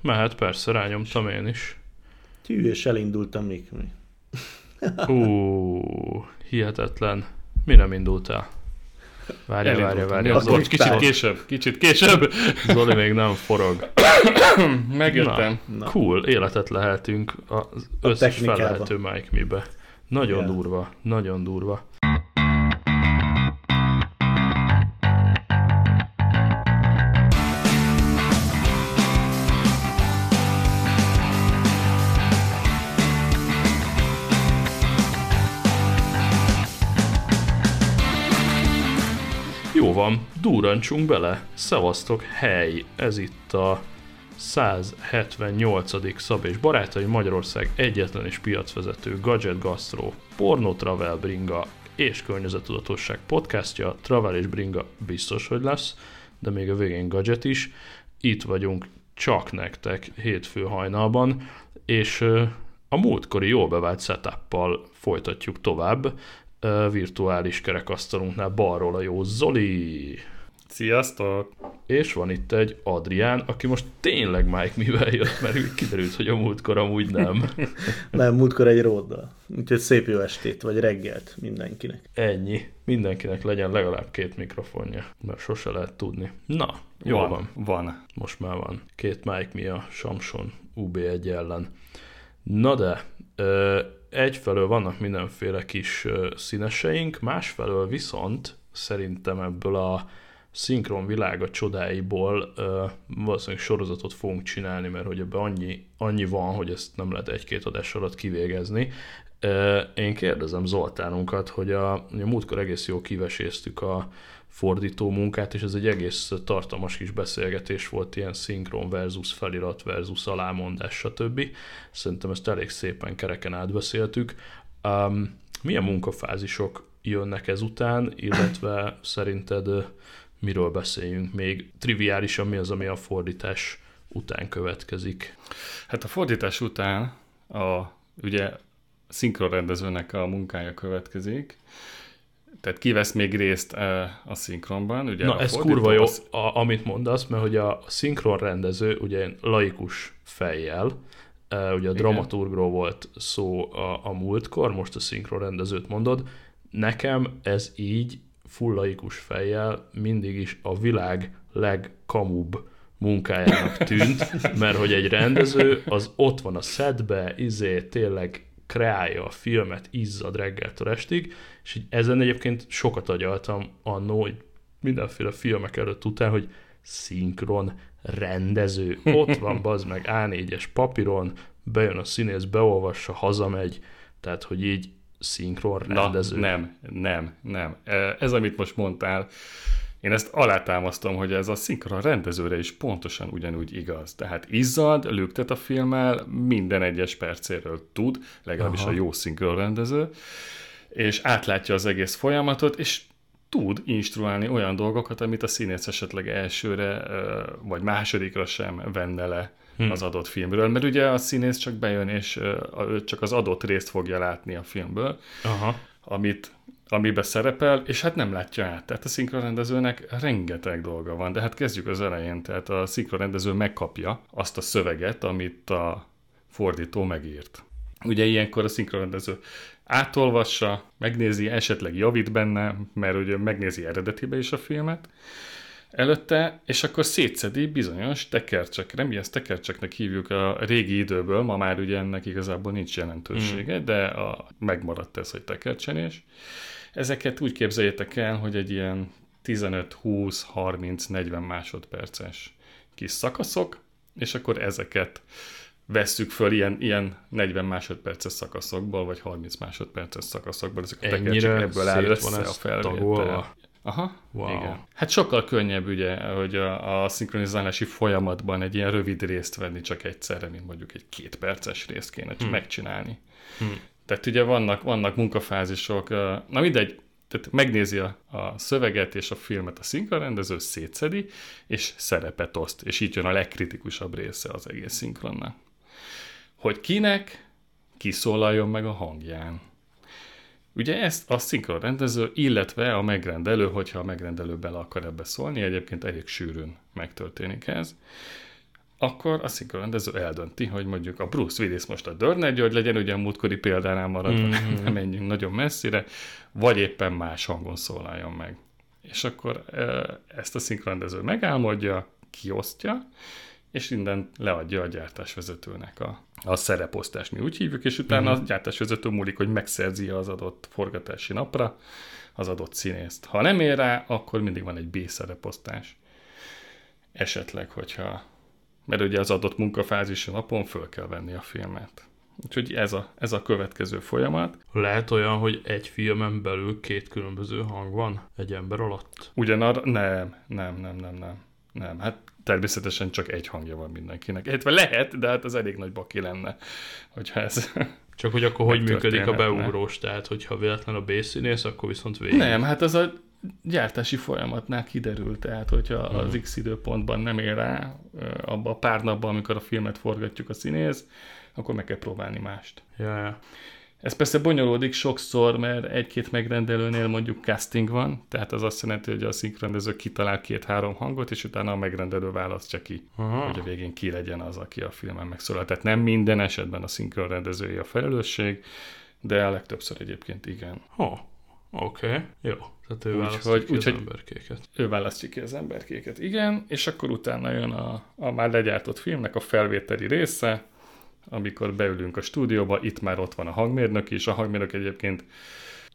Mehet, persze, rányomtam én is. Tű, és elindultam még. Ú, hihetetlen. Mi nem indult el? Várja, várja, várja. Zoli, kicsit később, kicsit később. Zoli még nem forog. Megjöttem. Na, Na. Cool, életet lehetünk az összes fellehető Mike mibe. Nagyon yeah. durva, nagyon durva. Durrancsunk bele. Szevasztok, hely! Ez itt a 178. Szab és Barátai Magyarország egyetlen és piacvezető Gadget Gastro, Porno Travel Bringa és Környezetudatosság podcastja. Travel és Bringa biztos, hogy lesz, de még a végén Gadget is. Itt vagyunk csak nektek hétfő hajnalban, és a múltkori jól bevált setup folytatjuk tovább virtuális kerekasztalunknál balról a jó Zoli. Sziasztok! És van itt egy Adrián, aki most tényleg Mike mivel jött, mert kiderült, hogy a múltkor amúgy nem. nem, múltkor egy róddal. Úgyhogy szép jó estét, vagy reggelt mindenkinek. Ennyi. Mindenkinek legyen legalább két mikrofonja, mert sose lehet tudni. Na, jó van. Van. van. Most már van. Két Mike mi a Samson UB1 ellen. Na de, egyfelől vannak mindenféle kis színeseink, másfelől viszont szerintem ebből a szinkron világa csodáiból valószínűleg sorozatot fogunk csinálni, mert hogy ebben annyi, annyi van, hogy ezt nem lehet egy-két adás alatt kivégezni. én kérdezem Zoltánunkat, hogy a, a múltkor egész jó kiveséztük a fordító munkát, és ez egy egész tartalmas kis beszélgetés volt, ilyen szinkron versus felirat versus alámondás, stb. Szerintem ezt elég szépen kereken átbeszéltük. Um, milyen munkafázisok jönnek ezután, illetve szerinted miről beszéljünk még? Triviálisan mi az, ami a fordítás után következik? Hát a fordítás után a, ugye szinkronrendezőnek a munkája következik, tehát kivesz még részt a szinkronban. Ugye Na a ez kurva jó, az... a, amit mondasz, mert hogy a szinkron rendező ugye laikus fejjel, ugye a Igen. dramaturgról volt szó a, a múltkor, most a szinkron rendezőt mondod, nekem ez így full laikus fejjel mindig is a világ legkamubb munkájának tűnt, mert hogy egy rendező az ott van a szedbe, izé, tényleg kreálja a filmet, izzad reggeltől estig, és így ezen egyébként sokat agyaltam annó, mindenféle filmek előtt után, hogy szinkron rendező, ott van bazd meg A4-es papíron, bejön a színész, beolvassa, hazamegy, tehát hogy így szinkron rendező. Na, nem, nem, nem. Ez, amit most mondtál, én ezt alátámasztom, hogy ez a szinkron rendezőre is pontosan ugyanúgy igaz. Tehát izzad, lüktet a filmmel, minden egyes percéről tud, legalábbis Aha. a jó szinkron rendező, és átlátja az egész folyamatot, és tud instruálni olyan dolgokat, amit a színész esetleg elsőre vagy másodikra sem venne le hmm. az adott filmről, mert ugye a színész csak bejön, és csak az adott részt fogja látni a filmből, Aha. amit amiben szerepel, és hát nem látja át. Tehát a szinkronrendezőnek rengeteg dolga van, de hát kezdjük az elején. Tehát a szinkronrendező megkapja azt a szöveget, amit a fordító megírt. Ugye ilyenkor a szinkronrendező átolvassa, megnézi, esetleg javít benne, mert ugye megnézi eredetibe is a filmet, előtte, és akkor szétszedi bizonyos tekercsekre, mi ezt tekercseknek hívjuk a régi időből, ma már ugye ennek igazából nincs jelentősége, mm. de a, megmaradt ez, hogy tekercsenés. Ezeket úgy képzeljétek el, hogy egy ilyen 15, 20, 30, 40 másodperces kis szakaszok, és akkor ezeket vesszük föl ilyen, ilyen 40 másodperces szakaszokból, vagy 30 másodperces szakaszokból, ezek a Ennyire ebből áll össze a felvétel. Aha, wow. igen. Hát sokkal könnyebb ugye, hogy a, a szinkronizálási folyamatban egy ilyen rövid részt venni csak egyszerre, mint mondjuk egy két perces részt kéne hmm. megcsinálni. Hmm. Tehát ugye vannak, vannak munkafázisok, na mindegy, tehát megnézi a, a szöveget és a filmet a szinkronrendező, szétszedi, és szerepet oszt, és így jön a legkritikusabb része az egész szinkronnak. Hogy kinek kiszólaljon meg a hangján. Ugye ezt a szinkronrendező, illetve a megrendelő, hogyha a megrendelő bele akar ebbe szólni, egyébként elég sűrűn megtörténik ez, akkor a szinkronrendező eldönti, hogy mondjuk a Bruce Willis most a Dörner György legyen, ugye a múltkori példánál maradva, mm-hmm. nem menjünk nagyon messzire, vagy éppen más hangon szólaljon meg. És akkor ezt a szinkronrendező megálmodja, kiosztja, és minden leadja a gyártásvezetőnek a, a szereposztást, mi úgy hívjuk, és utána uh-huh. a gyártásvezető múlik, hogy megszerzi az adott forgatási napra az adott színészt. Ha nem ér rá, akkor mindig van egy B szereposztás. Esetleg, hogyha mert ugye az adott munkafázisi napon föl kell venni a filmet. Úgyhogy ez a, ez a következő folyamat. Lehet olyan, hogy egy filmen belül két különböző hang van egy ember alatt? Ugyanarra? Nem, nem, nem, nem, nem. Nem, hát természetesen csak egy hangja van mindenkinek. Hát lehet, de hát az elég nagy baki lenne, hogyha ez... Csak hogy akkor hogy működik a beugrós, tehát hogyha véletlen a B-színész, akkor viszont végig. Nem, hát az a gyártási folyamatnál kiderült, tehát hogyha hmm. az X időpontban nem ér rá, abban a pár napban, amikor a filmet forgatjuk a színész, akkor meg kell próbálni mást. Ja, ja. Ez persze bonyolódik sokszor, mert egy-két megrendelőnél mondjuk casting van, tehát az azt jelenti, hogy a szinkrendező kitalál két-három hangot, és utána a megrendelő választja ki, Aha. hogy a végén ki legyen az, aki a filmen megszólal. Tehát nem minden esetben a szinkronrendezője a felelősség, de a legtöbbször egyébként igen. Ha, oké, okay. jó. Tehát ő választja úgy, ki úgy, az emberkéket. Ő választja ki az emberkéket, igen, és akkor utána jön a, a már legyártott filmnek a felvételi része, amikor beülünk a stúdióba, itt már ott van a hangmérnök is, a hangmérnök egyébként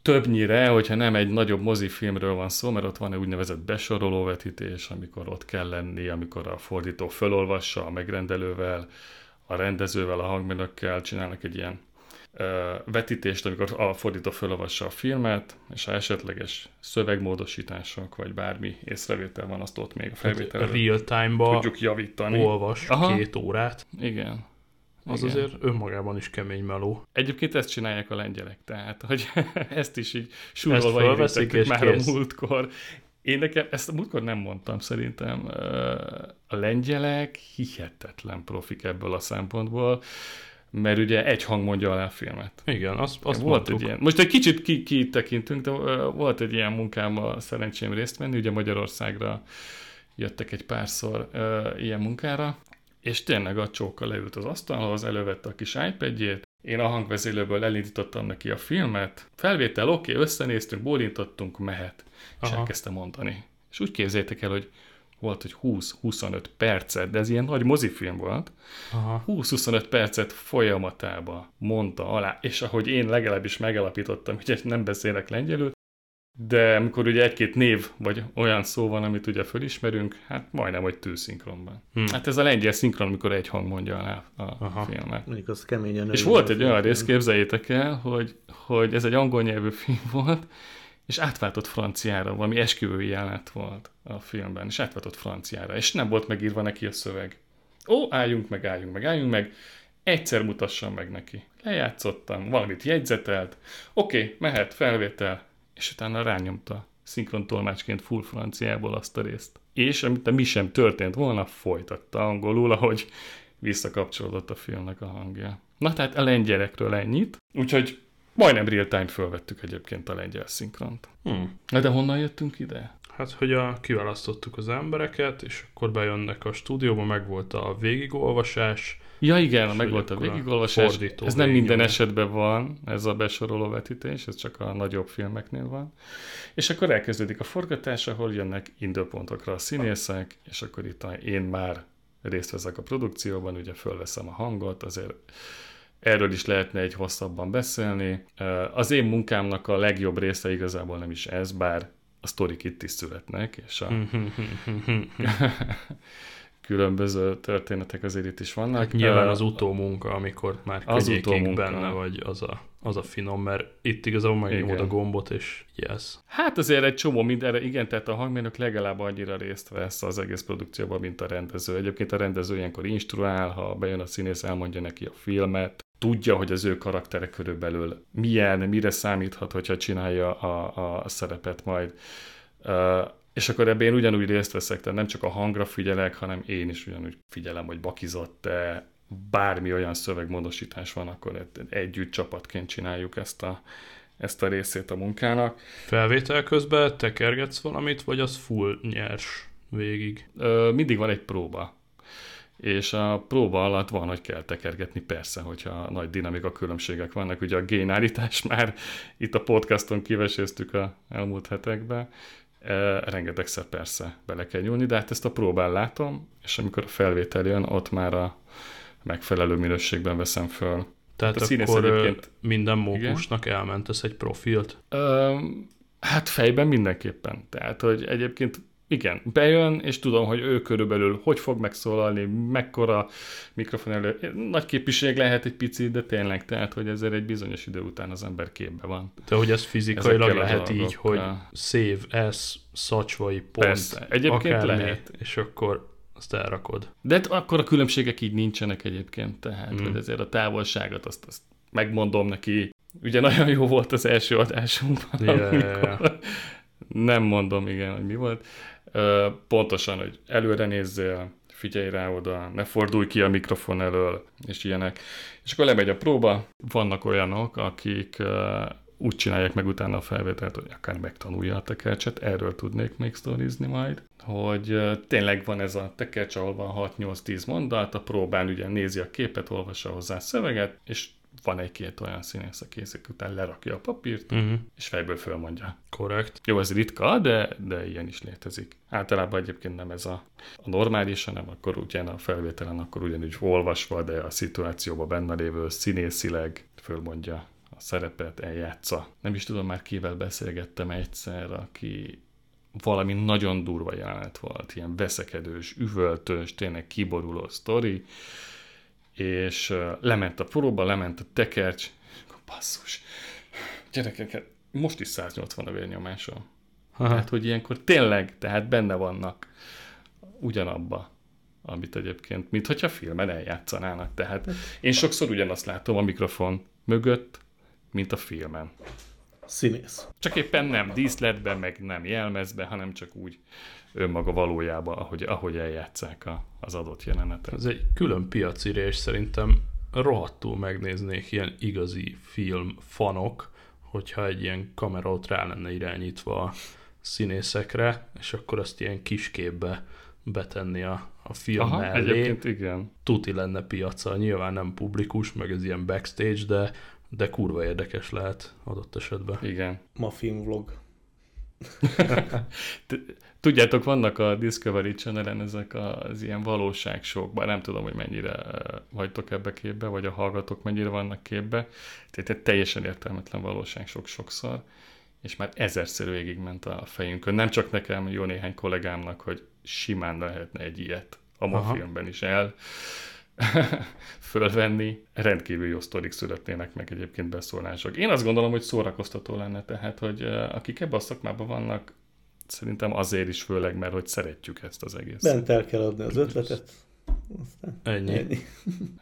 többnyire, hogyha nem egy nagyobb mozifilmről van szó, mert ott van egy úgynevezett besorolóvetítés, amikor ott kell lenni, amikor a fordító fölolvassa a megrendelővel, a rendezővel, a hangmérnökkel csinálnak egy ilyen ö, vetítést, amikor a fordító fölolvassa a filmet, és ha esetleges szövegmódosítások, vagy bármi észrevétel van, azt ott még a felvételre real time-ba tudjuk javítani. olvas Aha. két órát. Igen. Az Igen. azért önmagában is kemény meló. Egyébként ezt csinálják a lengyelek, tehát, hogy ezt is így súrolva és már kész. a múltkor. Én nekem ezt a múltkor nem mondtam szerintem. A lengyelek hihetetlen profik ebből a szempontból, mert ugye egy hang mondja alá a filmet. Igen, azt, azt volt egy ilyen. Most egy kicsit kitekintünk, ki de volt egy ilyen munkámmal szerencsém részt venni, ugye Magyarországra jöttek egy párszor uh, ilyen munkára, és tényleg a csóka leült az asztalhoz, elővette a kis iPadjét, én a hangvezélőből elindítottam neki a filmet, felvétel oké, okay, összenéztünk, bólintottunk, mehet. És Aha. elkezdte mondani. És úgy képzétek el, hogy volt, hogy 20-25 percet, de ez ilyen nagy mozifilm volt, 20-25 percet folyamatába mondta alá, és ahogy én legalábbis megalapítottam, hogy nem beszélek lengyelül, de amikor ugye egy-két név, vagy olyan szó van, amit ugye fölismerünk, hát majdnem, hogy tűzszinkronban. Hmm. Hát ez a lengyel szinkron, amikor egy hang mondja alá a Aha. filmet. Mondjuk az keményen. És volt egy olyan rész, képzeljétek el, hogy, hogy ez egy angol nyelvű film volt, és átváltott franciára, valami esküvői jelenet volt a filmben, és átváltott franciára, és nem volt megírva neki a szöveg. Ó, álljunk meg, álljunk meg, álljunk meg, egyszer mutassam meg neki. Lejátszottam, valamit jegyzetelt, oké, okay, mehet, felvétel, és utána rányomta szinkron tolmácsként full franciából azt a részt. És amit mi sem történt volna, folytatta angolul, ahogy visszakapcsolódott a filmnek a hangja. Na tehát a lengyelekről ennyit, úgyhogy majdnem real-time fölvettük egyébként a lengyel szinkront. Hmm. Na de honnan jöttünk ide? Hát, hogy a, kiválasztottuk az embereket, és akkor bejönnek a stúdióba, meg volt a végigolvasás, Ja igen, meg volt a végigolvasás. Ez nem minden esetben van, ez a besoroló vetítés, ez csak a nagyobb filmeknél van. És akkor elkezdődik a forgatás, ahol jönnek időpontokra a színészek, és akkor itt én már részt veszek a produkcióban, ugye fölveszem a hangot, azért erről is lehetne egy hosszabban beszélni. Az én munkámnak a legjobb része igazából nem is ez, bár a sztorik itt is születnek, és a különböző történetek azért itt is vannak. Hát nyilván az utómunka, amikor már az utómunka. benne vagy, az a, az a finom, mert itt igazából megnyomod a gombot, és yes. Hát azért egy csomó mindenre, igen, tehát a hangmérnök legalább annyira részt vesz az egész produkcióban, mint a rendező. Egyébként a rendező ilyenkor instruál, ha bejön a színész, elmondja neki a filmet, tudja, hogy az ő karaktere körülbelül milyen, mire számíthat, hogyha csinálja a, a szerepet majd. Uh, és akkor ebben én ugyanúgy részt veszek, tehát nem csak a hangra figyelek, hanem én is ugyanúgy figyelem, hogy bakizott-e, bármi olyan szövegmódosítás van, akkor együtt csapatként csináljuk ezt a, ezt a részét a munkának. Felvétel közben tekergetsz valamit, vagy az full nyers végig? Ö, mindig van egy próba. És a próba alatt van, hogy kell tekergetni, persze, hogyha nagy dinamika különbségek vannak. Ugye a génállítás már itt a podcaston kiveséztük a elmúlt hetekben, e, rengetegszer persze bele kell nyúlni, de hát ezt a próbán látom, és amikor a felvétel jön, ott már a megfelelő minőségben veszem föl. Tehát Hát a akkor egyébként... minden mókusnak elmentesz egy profilt. Ö, hát fejben mindenképpen. Tehát, hogy egyébként igen, bejön, és tudom, hogy ő körülbelül hogy fog megszólalni, mekkora mikrofon elő. Nagy képviség lehet egy picit, de tényleg, tehát, hogy ezért egy bizonyos idő után az ember képbe van. De hogy ez fizikailag Ezekkel lehet így, hogy save S, szacsvai pont, Persze, egyébként akármi, lehet. és akkor azt elrakod. De hát akkor a különbségek így nincsenek egyébként, tehát, Mm. hogy ezért a távolságot, azt, azt megmondom neki. Ugye nagyon jó volt az első adásunkban, ja. amikor nem mondom, igen, hogy mi volt. Pontosan, hogy előre nézzél, figyelj rá oda, ne fordulj ki a mikrofon elől, és ilyenek. És akkor lemegy a próba. Vannak olyanok, akik úgy csinálják meg utána a felvételt, hogy akár megtanulja a tekercset, erről tudnék még sztorizni majd, hogy tényleg van ez a tekercs, ahol van 6-8-10 mondat, a próbán ugye nézi a képet, olvassa hozzá a szöveget, és van egy-két olyan színész, aki ezek után lerakja a papírt, Uh-huh. és fejből fölmondja. Korrekt. Jó, ez ritka, de, de ilyen is létezik. Általában egyébként nem ez a, a normális, hanem akkor ugyan a felvételen, akkor ugyanúgy olvasva, de a szituációban benne lévő színészileg fölmondja a szerepet, eljátsza. Nem is tudom, már kivel beszélgettem egyszer, aki valami nagyon durva jelenet volt, ilyen veszekedős, üvöltős, tényleg kiboruló sztori, és lement a próba, lement a tekercs, akkor basszus, gyerekek, most is 180 a vérnyomásom. Aha. Tehát, hogy ilyenkor tényleg, tehát benne vannak ugyanabba, amit egyébként, mint hogyha filmen eljátszanának. Tehát én sokszor ugyanazt látom a mikrofon mögött, mint a filmen. Színész. Csak éppen nem díszletben, meg nem jelmezben, hanem csak úgy önmaga valójában, ahogy, ahogy eljátszák a, az adott jelenetet. Ez egy külön piacire, és szerintem rohadtul megnéznék ilyen igazi film fanok, hogyha egy ilyen kamera ott rá lenne irányítva a színészekre, és akkor azt ilyen kisképbe betenni a, a film Aha, mellé. egyébként igen. Tuti lenne piaca, nyilván nem publikus, meg ez ilyen backstage, de, de kurva érdekes lehet adott esetben. Igen. Ma filmvlog. Tudjátok, vannak a Discovery Channel-en ezek az ilyen valóságsokban, nem tudom, hogy mennyire eh, vagytok ebbe képbe, vagy a hallgatók mennyire vannak képbe, tehát egy teljesen értelmetlen valóságsok sokszor, és már ezerszer végigment a fejünkön. Nem csak nekem, jó néhány kollégámnak, hogy simán lehetne egy ilyet a ma Aha. filmben is el fölvenni. Rendkívül jó sztorik születnének meg egyébként beszólások. Én azt gondolom, hogy szórakoztató lenne, tehát, hogy eh, akik ebben a szakmában vannak, szerintem azért is főleg, mert hogy szeretjük ezt az egészet. Bent el kell adni az ötletet. Aztán Ennyi. ennyi.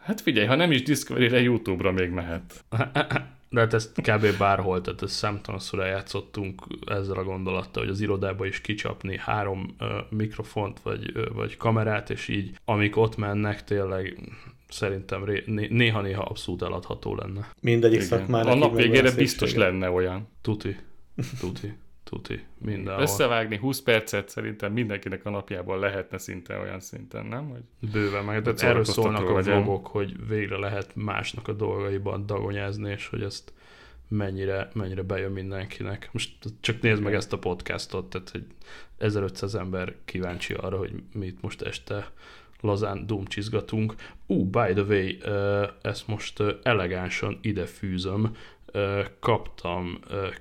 Hát figyelj, ha nem is Discovery-re, YouTube-ra még mehet. De hát ezt kb. bárhol, tehát ezt számtalanszor eljátszottunk ezzel a gondolattal, hogy az irodába is kicsapni három uh, mikrofont vagy, uh, vagy kamerát, és így amik ott mennek, tényleg szerintem néha-néha abszolút eladható lenne. Mindegyik Igen. szakmának A nap végére biztos lenne olyan. Tuti, tuti, tuti, mindenhol. Összevágni 20 percet szerintem mindenkinek a napjában lehetne szinte olyan szinten, nem? Hogy... Bőven meg, tehát Hogy erről szólnak a vlogok, hogy végre lehet másnak a dolgaiban dagonyázni, és hogy ezt mennyire, mennyire bejön mindenkinek. Most csak nézd meg ezt a podcastot, tehát hogy 1500 ember kíváncsi arra, hogy mit most este lazán dumcsizgatunk. Ú, uh, by the way, ezt most elegánsan ide fűzöm, kaptam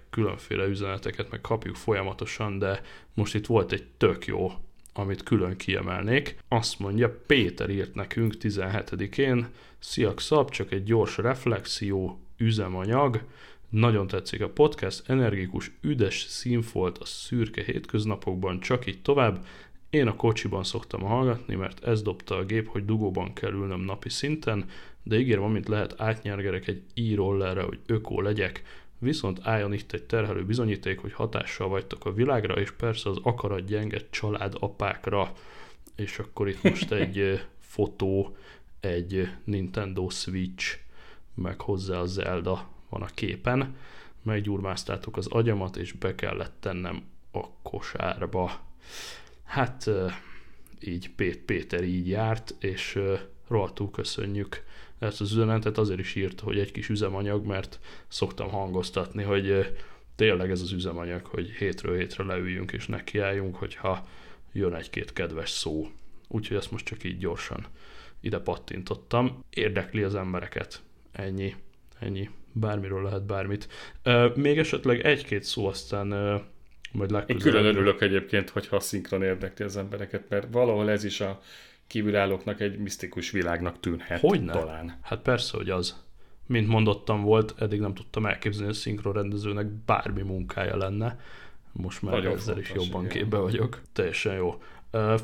különféle üzeneteket, meg kapjuk folyamatosan, de most itt volt egy tök jó amit külön kiemelnék. Azt mondja, Péter írt nekünk 17-én, Szia Szab, csak egy gyors reflexió, üzemanyag, nagyon tetszik a podcast, energikus, üdes színfolt a szürke hétköznapokban, csak így tovább. Én a kocsiban szoktam hallgatni, mert ez dobta a gép, hogy dugóban kell ülnöm napi szinten, de ígérem, amint lehet átnyergerek egy e-rollerre, hogy ökó legyek, Viszont álljon itt egy terhelő bizonyíték, hogy hatással vagytok a világra, és persze az akarat gyenge család apákra. És akkor itt most egy fotó, egy Nintendo Switch, meg hozzá a Zelda van a képen. Meggyurmáztátok az agyamat, és be kellett tennem a kosárba. Hát így Pét Péter így járt, és rohadtul köszönjük ezt az üzenetet, azért is írt, hogy egy kis üzemanyag, mert szoktam hangoztatni, hogy tényleg ez az üzemanyag, hogy hétről hétre leüljünk és nekiálljunk, hogyha jön egy-két kedves szó. Úgyhogy ezt most csak így gyorsan ide pattintottam. Érdekli az embereket. Ennyi. Ennyi. Bármiről lehet bármit. Még esetleg egy-két szó, aztán majd Én legközelebb. külön örülök egyébként, hogyha a szinkron érdekli az embereket, mert valahol ez is a kívülállóknak egy misztikus világnak tűnhet. Hogyne? Talán. Hát persze, hogy az. Mint mondottam volt, eddig nem tudtam elképzelni, hogy a szinkronrendezőnek bármi munkája lenne. Most már Nagyon ezzel is fontos, jobban igen. képbe vagyok. Teljesen jó.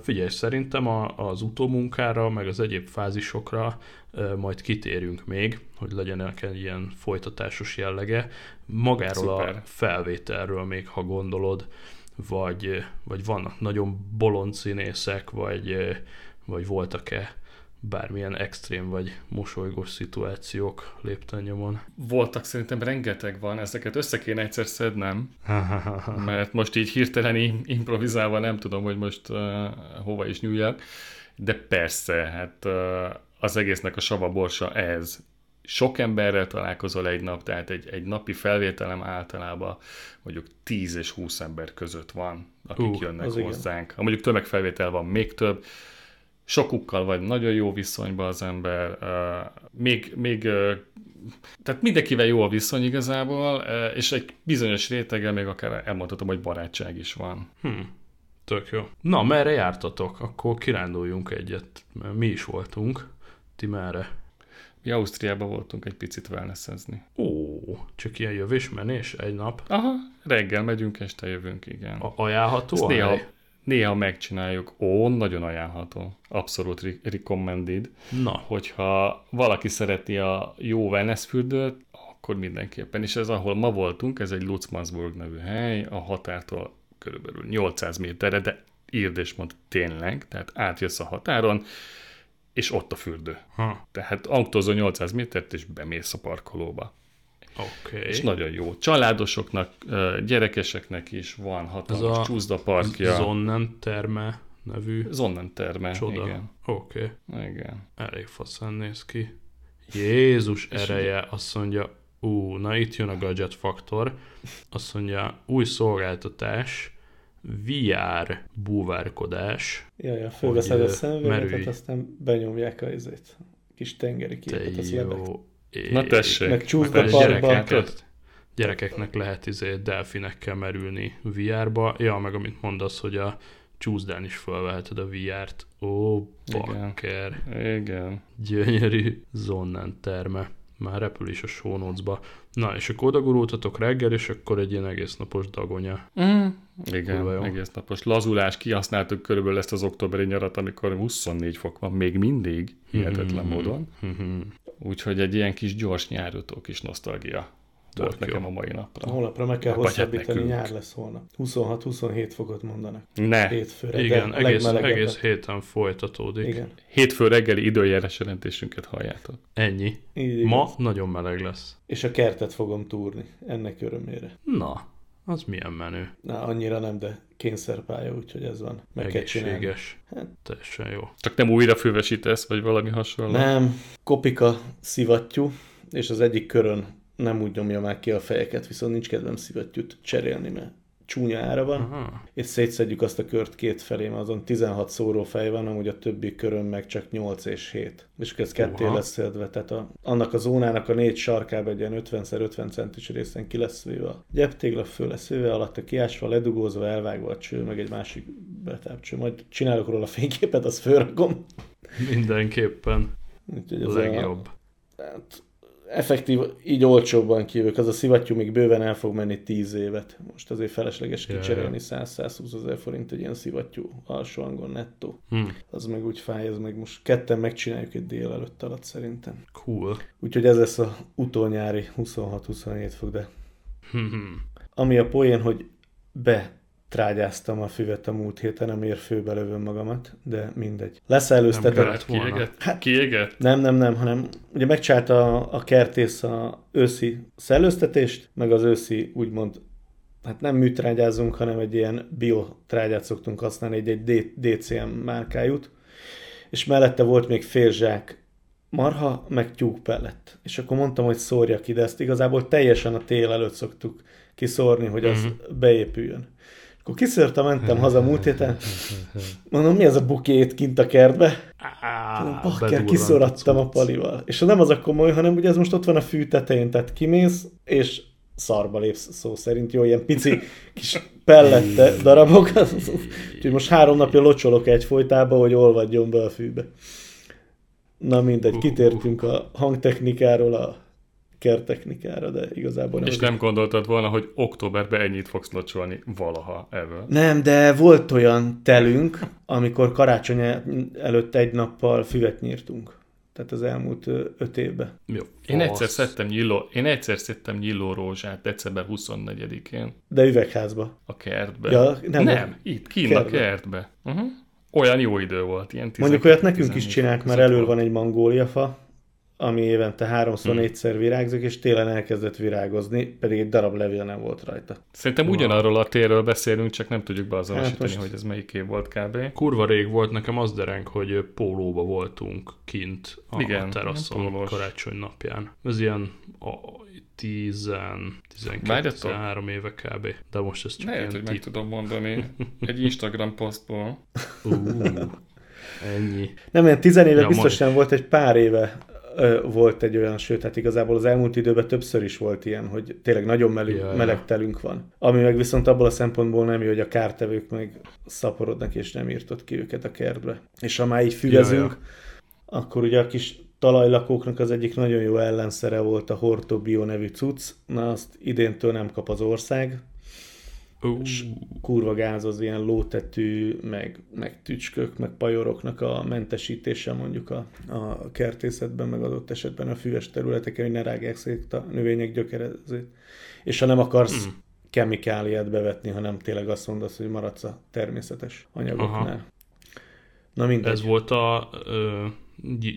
Figyelj, szerintem a, az utómunkára, meg az egyéb fázisokra majd kitérünk még, hogy legyen egy ilyen folytatásos jellege. Magáról a Szuper. felvételről még, ha gondolod, vagy, vagy vannak nagyon bolond színészek, vagy, vagy voltak-e bármilyen extrém vagy mosolygós szituációk lépten nyomon. Voltak szerintem rengeteg van, ezeket össze kéne egyszer szednem, mert most így hirtelen im- improvizálva nem tudom, hogy most uh, hova is nyúljak, de persze, hát uh, az egésznek a sava borsa ez. Sok emberrel találkozol egy nap, tehát egy, egy napi felvételem általában mondjuk 10 és 20 ember között van, akik uh, jönnek az igen. hozzánk. Ha mondjuk tömegfelvétel van, még több, sokukkal vagy nagyon jó viszonyban az ember, még, még tehát mindenkivel jó a viszony igazából, és egy bizonyos réteggel még akár elmondhatom, hogy barátság is van. Hm, tök jó. Na, merre jártatok? Akkor kiránduljunk egyet. Mi is voltunk. Ti merre? Mi Ausztriában voltunk egy picit wellnessezni. Ó, csak ilyen jövés-menés egy nap. Aha, reggel megyünk, este jövünk, igen. A- ajánlható a néha, hely? Néha megcsináljuk. Ó, nagyon ajánlható. Abszolút re- recommended. Na, Hogyha valaki szereti a jó wellness fürdőt, akkor mindenképpen. És ez, ahol ma voltunk, ez egy Lutzmannsburg nevű hely, a határtól körülbelül 800 méterre, de írd és mond tényleg, tehát átjössz a határon, és ott a fürdő. ha, Tehát autózol 800 métert, és bemész a parkolóba. Oké. És nagyon jó. Családosoknak, gyerekeseknek is van Ez hatalmas a csúszdaparkja. Zonnen terme nevű Zonnen terme. csoda. Igen. Oké, Igen. elég faszán néz ki. Jézus ereje, azt mondja, ú, na itt jön a gadget faktor. Azt mondja, új szolgáltatás, VR búvárkodás. Jaj, ja, fölveszed a szemüveget, aztán benyomják a izét. Kis tengeri Te képet, az lebeg. jó. Na tessék. Meg csúszda gyerekeket, gyerekeknek lehet izé delfinekkel merülni VR-ba. Ja, meg amit mondasz, hogy a csúszdán is felveheted a VR-t. Ó, Igen. bakker. Igen. Gyönyörű zonnan terme. Már repül is a show notes-ba. Na, és akkor odagurultatok reggel, és akkor egy ilyen egész napos dagonya. Mm. Igen, egész napos lazulás, kihasználtuk körülbelül ezt az októberi nyarat, amikor 24 fok van, még mindig, hihetetlen Mhm. módon. Mhm. Úgyhogy egy ilyen kis gyors nyárutó kis nosztalgia volt Tök nekem jó. a mai napra. holnapra meg kell Vagy hát hosszabbítani, nekünk. nyár lesz holnap. 26-27 fokot mondanak. Ne, Hétfőre, Igen, de egész, egész héten folytatódik. Igen. hétfő reggeli időjárás jelentésünket halljátok. Ennyi. Így Ma igaz. nagyon meleg lesz. És a kertet fogom túrni, ennek örömére. Na, az milyen menő. Na, annyira nem, de kényszerpálya, úgyhogy ez van. Meg. Egészséges. Hát. Teljesen jó. Csak nem újra fővesítesz, vagy valami hasonló? Nem, kopika szivattyú, és az egyik körön nem úgy nyomja már ki a fejeket, viszont nincs kedvem szivattyút cserélni, mert csúnya ára van, Aha. és szétszedjük azt a kört két felé, mert azon 16 szórófej van, amúgy a többi körön meg csak 8 és 7. És akkor ez ketté lesz szedve, tehát a, annak a zónának a négy sarkába egy ilyen 50x50 centis részen ki lesz véve a gyeptégla, föl lesz véve, alatta kiásva, ledugózva, elvágva a cső, meg egy másik betápcső. Majd csinálok róla fényképet, azt fölrakom. Mindenképpen Úgyhogy a ez legjobb. A, hát, effektív, így olcsóbban kijövök. Az a szivattyú még bőven el fog menni 10 évet. Most azért felesleges kicserélni 100-120 ezer forint egy ilyen szivattyú alsó hangon nettó. Hm, Az meg úgy fáj, ez meg most ketten megcsináljuk egy délelőtt alatt szerintem. cool. Úgyhogy ez lesz a utolnyári 26-27 fok, de Hm-hm. ami a poén, hogy be trágyáztam a füvet a múlt héten, amiért főbe lövöm magamat, de mindegy. Kellett volna. Kiégett? Hát- Kiégett? Nem, nem, nem, hanem ugye megcsinálta a, a kertész a őszi szellőztetést, meg az őszi úgymond hát nem műtrágyázunk, hanem egy ilyen biotrágyát szoktunk használni, egy, egy DCM márkájút, és mellette volt még fél marha, meg tyúkpellet. És akkor mondtam, hogy szórjak ide, ezt igazából teljesen a tél előtt szoktuk kiszórni, hogy az mm-hmm. beépüljön. Akkor kiszörte, mentem haza múlt héten, mondom, mi ez a bukét kint a kertbe? Bakker, kiszorattam a palival. És nem az a komoly, hanem ugye ez most ott van a fű tetején, tehát kimész, és szarba lépsz szó szerint, jó, ilyen pici kis pellette darabok, úgyhogy most három napja locsolok egy folytába, hogy olvadjon be a fűbe. Na mindegy, kitértünk a hangtechnikáról a kertechnikára, de igazából nem. És nem gondoltad volna, hogy októberben ennyit fogsz locsolni valaha ebből? Nem, de volt olyan telünk, amikor karácsony előtt egy nappal füvet nyírtunk. Tehát az elmúlt öt évben. Jó, én egyszer szedtem nyilló, én egyszer szedtem nyilló rózsát december 24-én. De üvegházba. A kertbe. Ja, nem, nem itt, kint kertbe. a kertbe. Uh-huh. Olyan jó idő volt, ilyen Mondjuk olyat nekünk is csinálják, mert elől van egy mangóliafa, ami évente háromszor, hmm. négyszer virágzik, és télen elkezdett virágozni, pedig egy darab levél nem volt rajta. Szerintem ugyanarról a térről beszélünk, csak nem tudjuk beazonosítani, hát most... hogy ez melyik év volt kb. Kurva rég volt, nekem az dereng, hogy pólóba voltunk kint a, Igen, a teraszon karácsony napján. Ez ilyen a 10, 12, 13 éve kb. De most ez csak Lehet, hogy meg tudom mondani. Egy Instagram posztból. Uh, ennyi. Nem, ilyen 10 éve ja, biztosan volt egy pár éve volt egy olyan, sőt, hát igazából az elmúlt időben többször is volt ilyen, hogy tényleg nagyon meleg, ja, meleg telünk van. Ami meg viszont abból a szempontból nem jó, hogy a kártevők meg szaporodnak, és nem írtott ki őket a kertbe. És ha már így füvezünk, ja, ja. akkor ugye a kis talajlakóknak az egyik nagyon jó ellenszere volt a Hortobio nevű cucc, na azt idéntől nem kap az ország, Uh. És kurva gáz az ilyen lótetű, meg, meg tücskök, meg pajoroknak a mentesítése mondjuk a, a kertészetben, meg adott esetben a füves területeken, hogy ne rágják szét a növények gyökerezét. És ha nem akarsz mm. kemikáliát bevetni, hanem tényleg azt mondasz, hogy maradsz a természetes anyagoknál. Aha. Na mindegy. Ez volt a ö,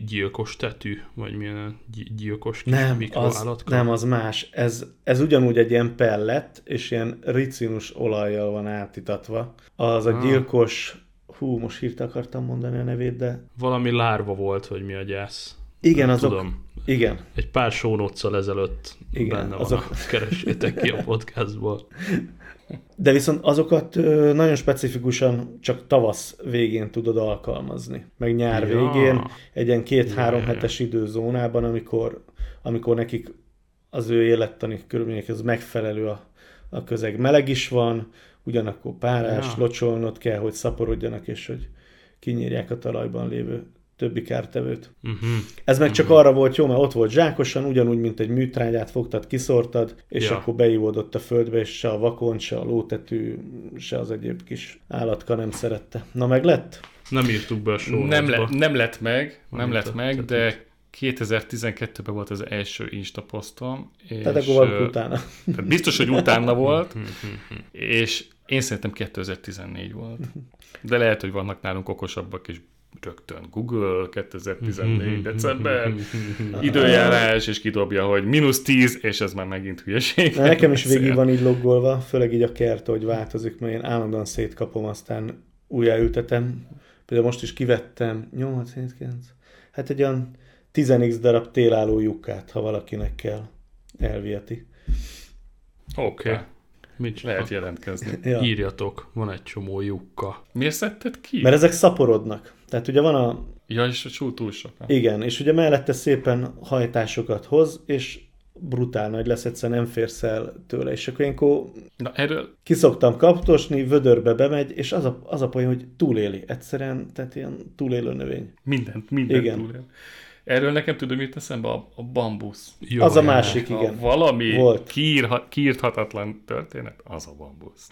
gyilkos tetű, vagy milyen gyilkos kis nem, az, nem, az más. Ez, ez ugyanúgy egy ilyen pellet, és ilyen ricinus olajjal van átitatva. Az a ah. gyilkos, hú, most hírt akartam mondani a nevét, de... Valami lárva volt, hogy mi a gyász. Igen, nem azok... Tudom. Igen. Egy pár sónoccal ezelőtt Igen, benne azok... van, keressétek ki a podcastból. De viszont azokat nagyon specifikusan csak tavasz végén tudod alkalmazni. Meg nyár ja. végén, egy ilyen két-három hetes időzónában, amikor, amikor nekik az ő élettani körülményekhez megfelelő a, a közeg. Meleg is van, ugyanakkor párás, ja. locsolnod kell, hogy szaporodjanak, és hogy kinyírják a talajban lévő többi kártevőt. Uh-huh. Ez meg csak uh-huh. arra volt jó, mert ott volt zsákosan, ugyanúgy, mint egy műtrágyát fogtad, kiszortad, és ja. akkor beívódott a földbe, és se a vakon, se a lótetű, se az egyéb kis állatka nem szerette. Na meg lett? Nem írtuk be a nem, le, nem lett meg, nem, nem lett meg, de 2012-ben volt az első Insta posztom. És, tehát akkor valaki utána. Tehát biztos, hogy utána volt, és én szerintem 2014 volt. De lehet, hogy vannak nálunk okosabbak, és rögtön Google 2014 december időjárás, és kidobja, hogy mínusz 10, és ez már megint hülyeség. Na, nekem is végig van így loggolva, főleg így a kert, hogy változik, mert én állandóan szétkapom, aztán újjáültetem. Például most is kivettem 8, 7, 9, hát egy olyan 10x darab télálló lyukát, ha valakinek kell, elviheti. Oké. Okay. Mit lehet jelentkezni? ja. Írjatok, van egy csomó lyukka. Miért szedted ki? Mert ezek szaporodnak. Tehát ugye van a... Ja, és a csú túl sok. Igen, és ugye mellette szépen hajtásokat hoz, és brutál nagy lesz, egyszer nem férsz el tőle, és akkor ilyenkor Na, erről... kiszoktam kaptosni, vödörbe bemegy, és az a, az a poén, hogy túléli egyszerűen, tehát ilyen túlélő növény. Mindent, mindent Igen. túlél. Erről nekem tudom, mit eszembe a, a bambusz. Jó, az a másik, igen. Ha valami Volt. Kiír, kiírthatatlan történet, az a bambusz.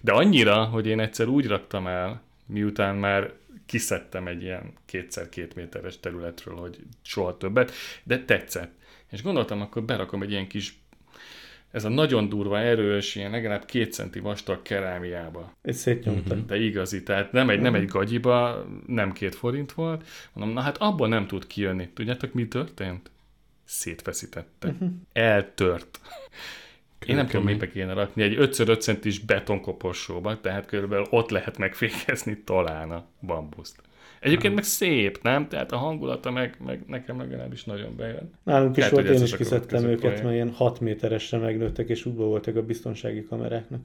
De annyira, hogy én egyszer úgy raktam el, miután már kiszedtem egy ilyen kétszer két méteres területről, hogy soha többet, de tetszett. És gondoltam, akkor berakom egy ilyen kis ez a nagyon durva, erős, ilyen legalább két centi vastag kerámiába. Egy szétnyomta. De igazi, tehát nem egy, nem egy gagyiba, nem két forint volt, mondom, na hát abból nem tud kijönni. Tudjátok, mi történt? Szétfeszítette. Uh-huh. Eltört. Én nem tudom, mibe kéne rakni. Egy 5x5 centis betonkoporsóba, tehát körülbelül ott lehet megfékezni talán a bambuszt. Egyébként meg szép, nem? Tehát a hangulata meg, meg nekem legalábbis nagyon bejön. Nálunk is volt, én is kiszedtem őket, projekt. mert ilyen 6 méteresre megnőttek, és útba voltak a biztonsági kameráknak.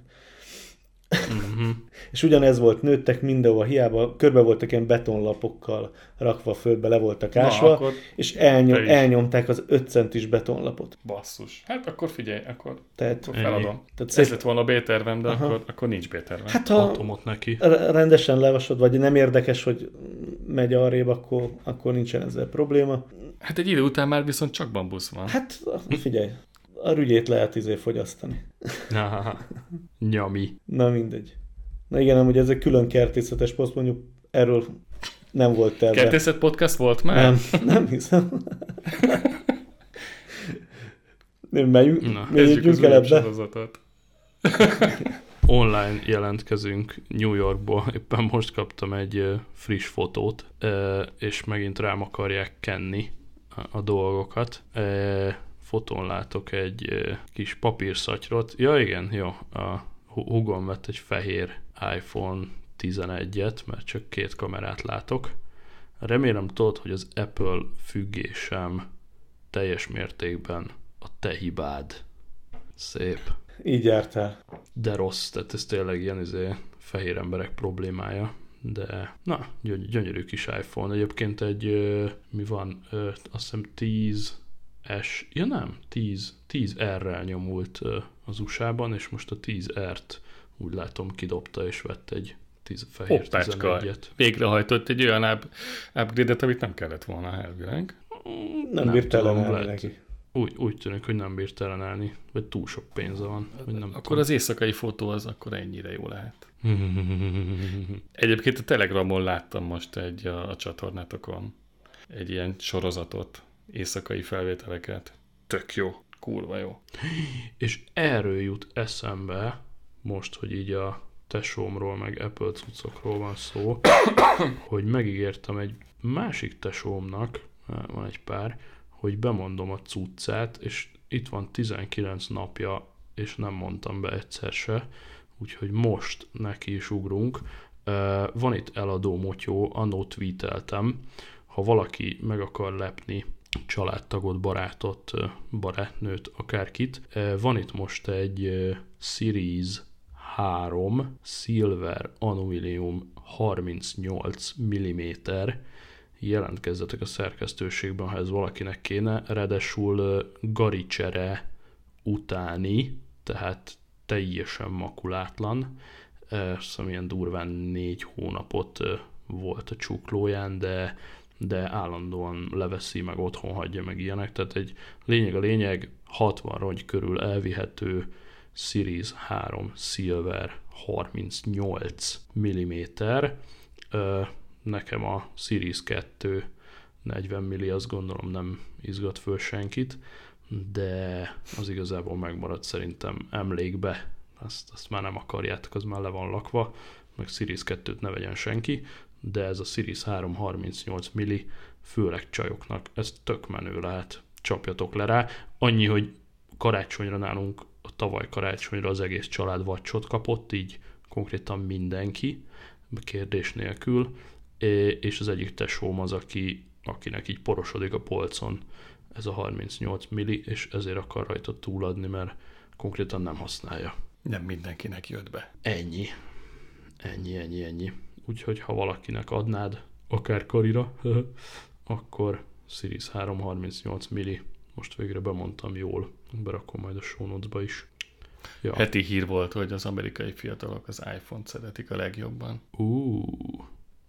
Mhm. És ugyanez volt, nőttek mindenhol, hiába körbe voltak ilyen betonlapokkal rakva földbe, le voltak ásva, Na, és elnyom, elnyomták az 5 centis betonlapot. basszus. Hát akkor figyelj, akkor, Tehát, akkor feladom. tehát Ez szép, lett volna a B-tervem, de Aha. akkor, akkor nincs B-tervem. hát ha Atomot neki. rendesen levasod, vagy nem érdekes, hogy megy arrébb, akkor, akkor nincsen ezzel probléma. Hát egy idő után már viszont csak bambusz van. Hát figyelj, a rügyét lehet izé fogyasztani. Na, nyami. Na mindegy. Na igen, amúgy ez egy külön kertészetes poszt, mondjuk erről nem volt terve. Kertészet podcast volt már? Nem, nem hiszem. Nem, megyünk, Na, megyünk el ebbe. Online jelentkezünk New Yorkból. Éppen most kaptam egy friss fotót, és megint rám akarják kenni a dolgokat. Fotón látok egy kis papírszatyrot. Ja igen, jó. A hu- hugom vett egy fehér iPhone 11-et, mert csak két kamerát látok. Remélem tudod, hogy az Apple függésem teljes mértékben a te hibád. Szép. Így jártál. De rossz, tehát ez tényleg ilyen izé, fehér emberek problémája. De, na, gyöny- gyönyörű kis iPhone. Egyébként egy, mi van, azt hiszem 10 S, ja nem, 10, 10 R-rel nyomult ö, az USA-ban, és most a 10 R-t úgy látom kidobta, és vett egy 10, fehér Hoppácska. 11-et. Végrehajtott egy olyan up, upgrade-et, amit nem kellett volna elvileg. Nem, Nem bírt tudom, neki. Úgy, úgy tűnik, hogy nem bírt ellenállni, vagy túl sok pénze van, vagy nem Akkor az éjszakai fotó az akkor ennyire jó lehet. Egyébként a Telegramon láttam most egy a, a csatornátokon egy ilyen sorozatot, éjszakai felvételeket. Tök jó, kurva jó. És erről jut eszembe, most, hogy így a tesómról, meg Apple cuccokról van szó, hogy megígértem egy másik tesómnak, van egy pár, hogy bemondom a cuccát, és itt van 19 napja, és nem mondtam be egyszer se, úgyhogy most neki is ugrunk. Van itt eladó motyó, annó tweeteltem, ha valaki meg akar lepni családtagot, barátot, barátnőt, akárkit, van itt most egy Series 3 Silver Anuilium 38 mm jelentkezzetek a szerkesztőségben, ha ez valakinek kéne, ráadásul ö, garicsere utáni, tehát teljesen makulátlan, szóval ilyen durván négy hónapot volt a csuklóján, de, de állandóan leveszi, meg otthon hagyja, meg ilyenek, tehát egy lényeg a lényeg, 60 rongy körül elvihető Series 3 Silver 38 mm, nekem a Series 2 40 milli, azt gondolom nem izgat föl senkit, de az igazából megmaradt szerintem emlékbe, azt, azt már nem akarjátok, az már le van lakva, meg Series 2-t ne vegyen senki, de ez a Series 3 38 milli, főleg csajoknak, ez tök menő lehet, csapjatok le rá. Annyi, hogy karácsonyra nálunk, a tavaly karácsonyra az egész család vacsot kapott, így konkrétan mindenki, kérdés nélkül, és az egyik tesóm az, aki, akinek így porosodik a polcon ez a 38 milli, és ezért akar rajta túladni, mert konkrétan nem használja. Nem mindenkinek jött be. Ennyi. Ennyi, ennyi, ennyi. Úgyhogy ha valakinek adnád, akár karira, akkor Series 338 milli. Most végre bemondtam jól. Berakom majd a show notes-ba is. Ja. Heti hír volt, hogy az amerikai fiatalok az iPhone-t szeretik a legjobban. Ú,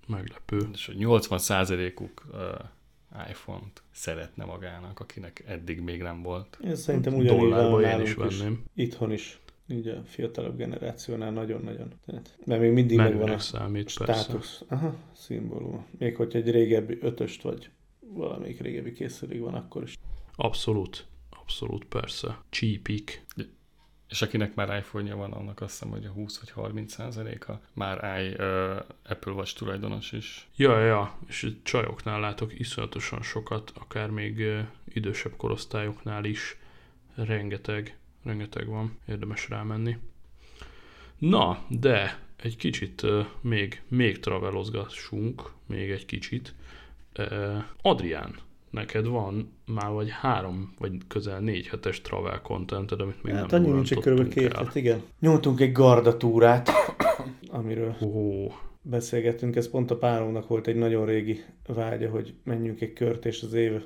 meglepő. És hogy 80%-uk uh, iPhone-t szeretne magának, akinek eddig még nem volt. Ez szerintem ugyanígy van nálunk is venném. Itthon is. Így a fiatalabb generációnál nagyon-nagyon. Tehát, mert még mindig megvan Menőnek a számít, persze. státusz. Aha, szimbólum. Még hogy egy régebbi ötöst vagy valamelyik régebbi készülék van, akkor is. Abszolút. Abszolút, persze. Csípik. És akinek már iPhone-ja van, annak azt hiszem, hogy a 20 vagy 30 százaléka már i, uh, Apple Watch tulajdonos is. Ja, ja, és csajoknál látok iszonyatosan sokat, akár még ö, idősebb korosztályoknál is rengeteg, rengeteg van, érdemes rámenni. Na, de egy kicsit uh, még, még travelozgassunk, még egy kicsit. Uh, Adrián, neked van már vagy három, vagy közel négy hetes travel contented, amit még Hát nem annyi nincs, körülbelül két el. het, igen. Nyomtunk egy gardatúrát, amiről Ó, beszélgettünk. Ez pont a párunknak volt egy nagyon régi vágya, hogy menjünk egy kört, és az év,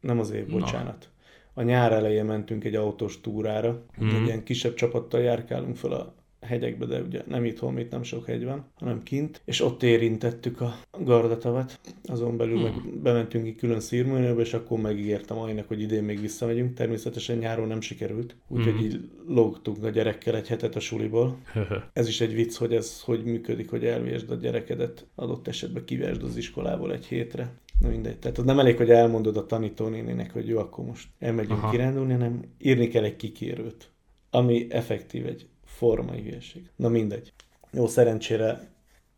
nem az év, Na. bocsánat. A nyár elején mentünk egy autós túrára, Mhm. egy ilyen kisebb csapattal járkálunk fel a hegyekbe, de ugye nem itthon, itt nem sok hegy van, hanem kint, és ott érintettük a gardatavat. Azon belül Hmm. meg bementünk egy külön szírműnőbe, és akkor megígértem Ajnak, hogy idén még visszamegyünk. Természetesen nyáron nem sikerült, úgyhogy Mhm. így lógtunk a gyerekkel egy hetet a suliból. Ez is egy vicc, hogy ez hogy működik, hogy elvésd a gyerekedet, adott esetben kivesd az iskolából egy hétre. Na mindegy. Tehát az nem elég, hogy elmondod a tanítónénének, hogy jó, akkor most elmegyünk. Aha. kirándulni, hanem írni kell egy kikérőt, ami effektív egy formai hülyeség. Na mindegy. Jó, szerencsére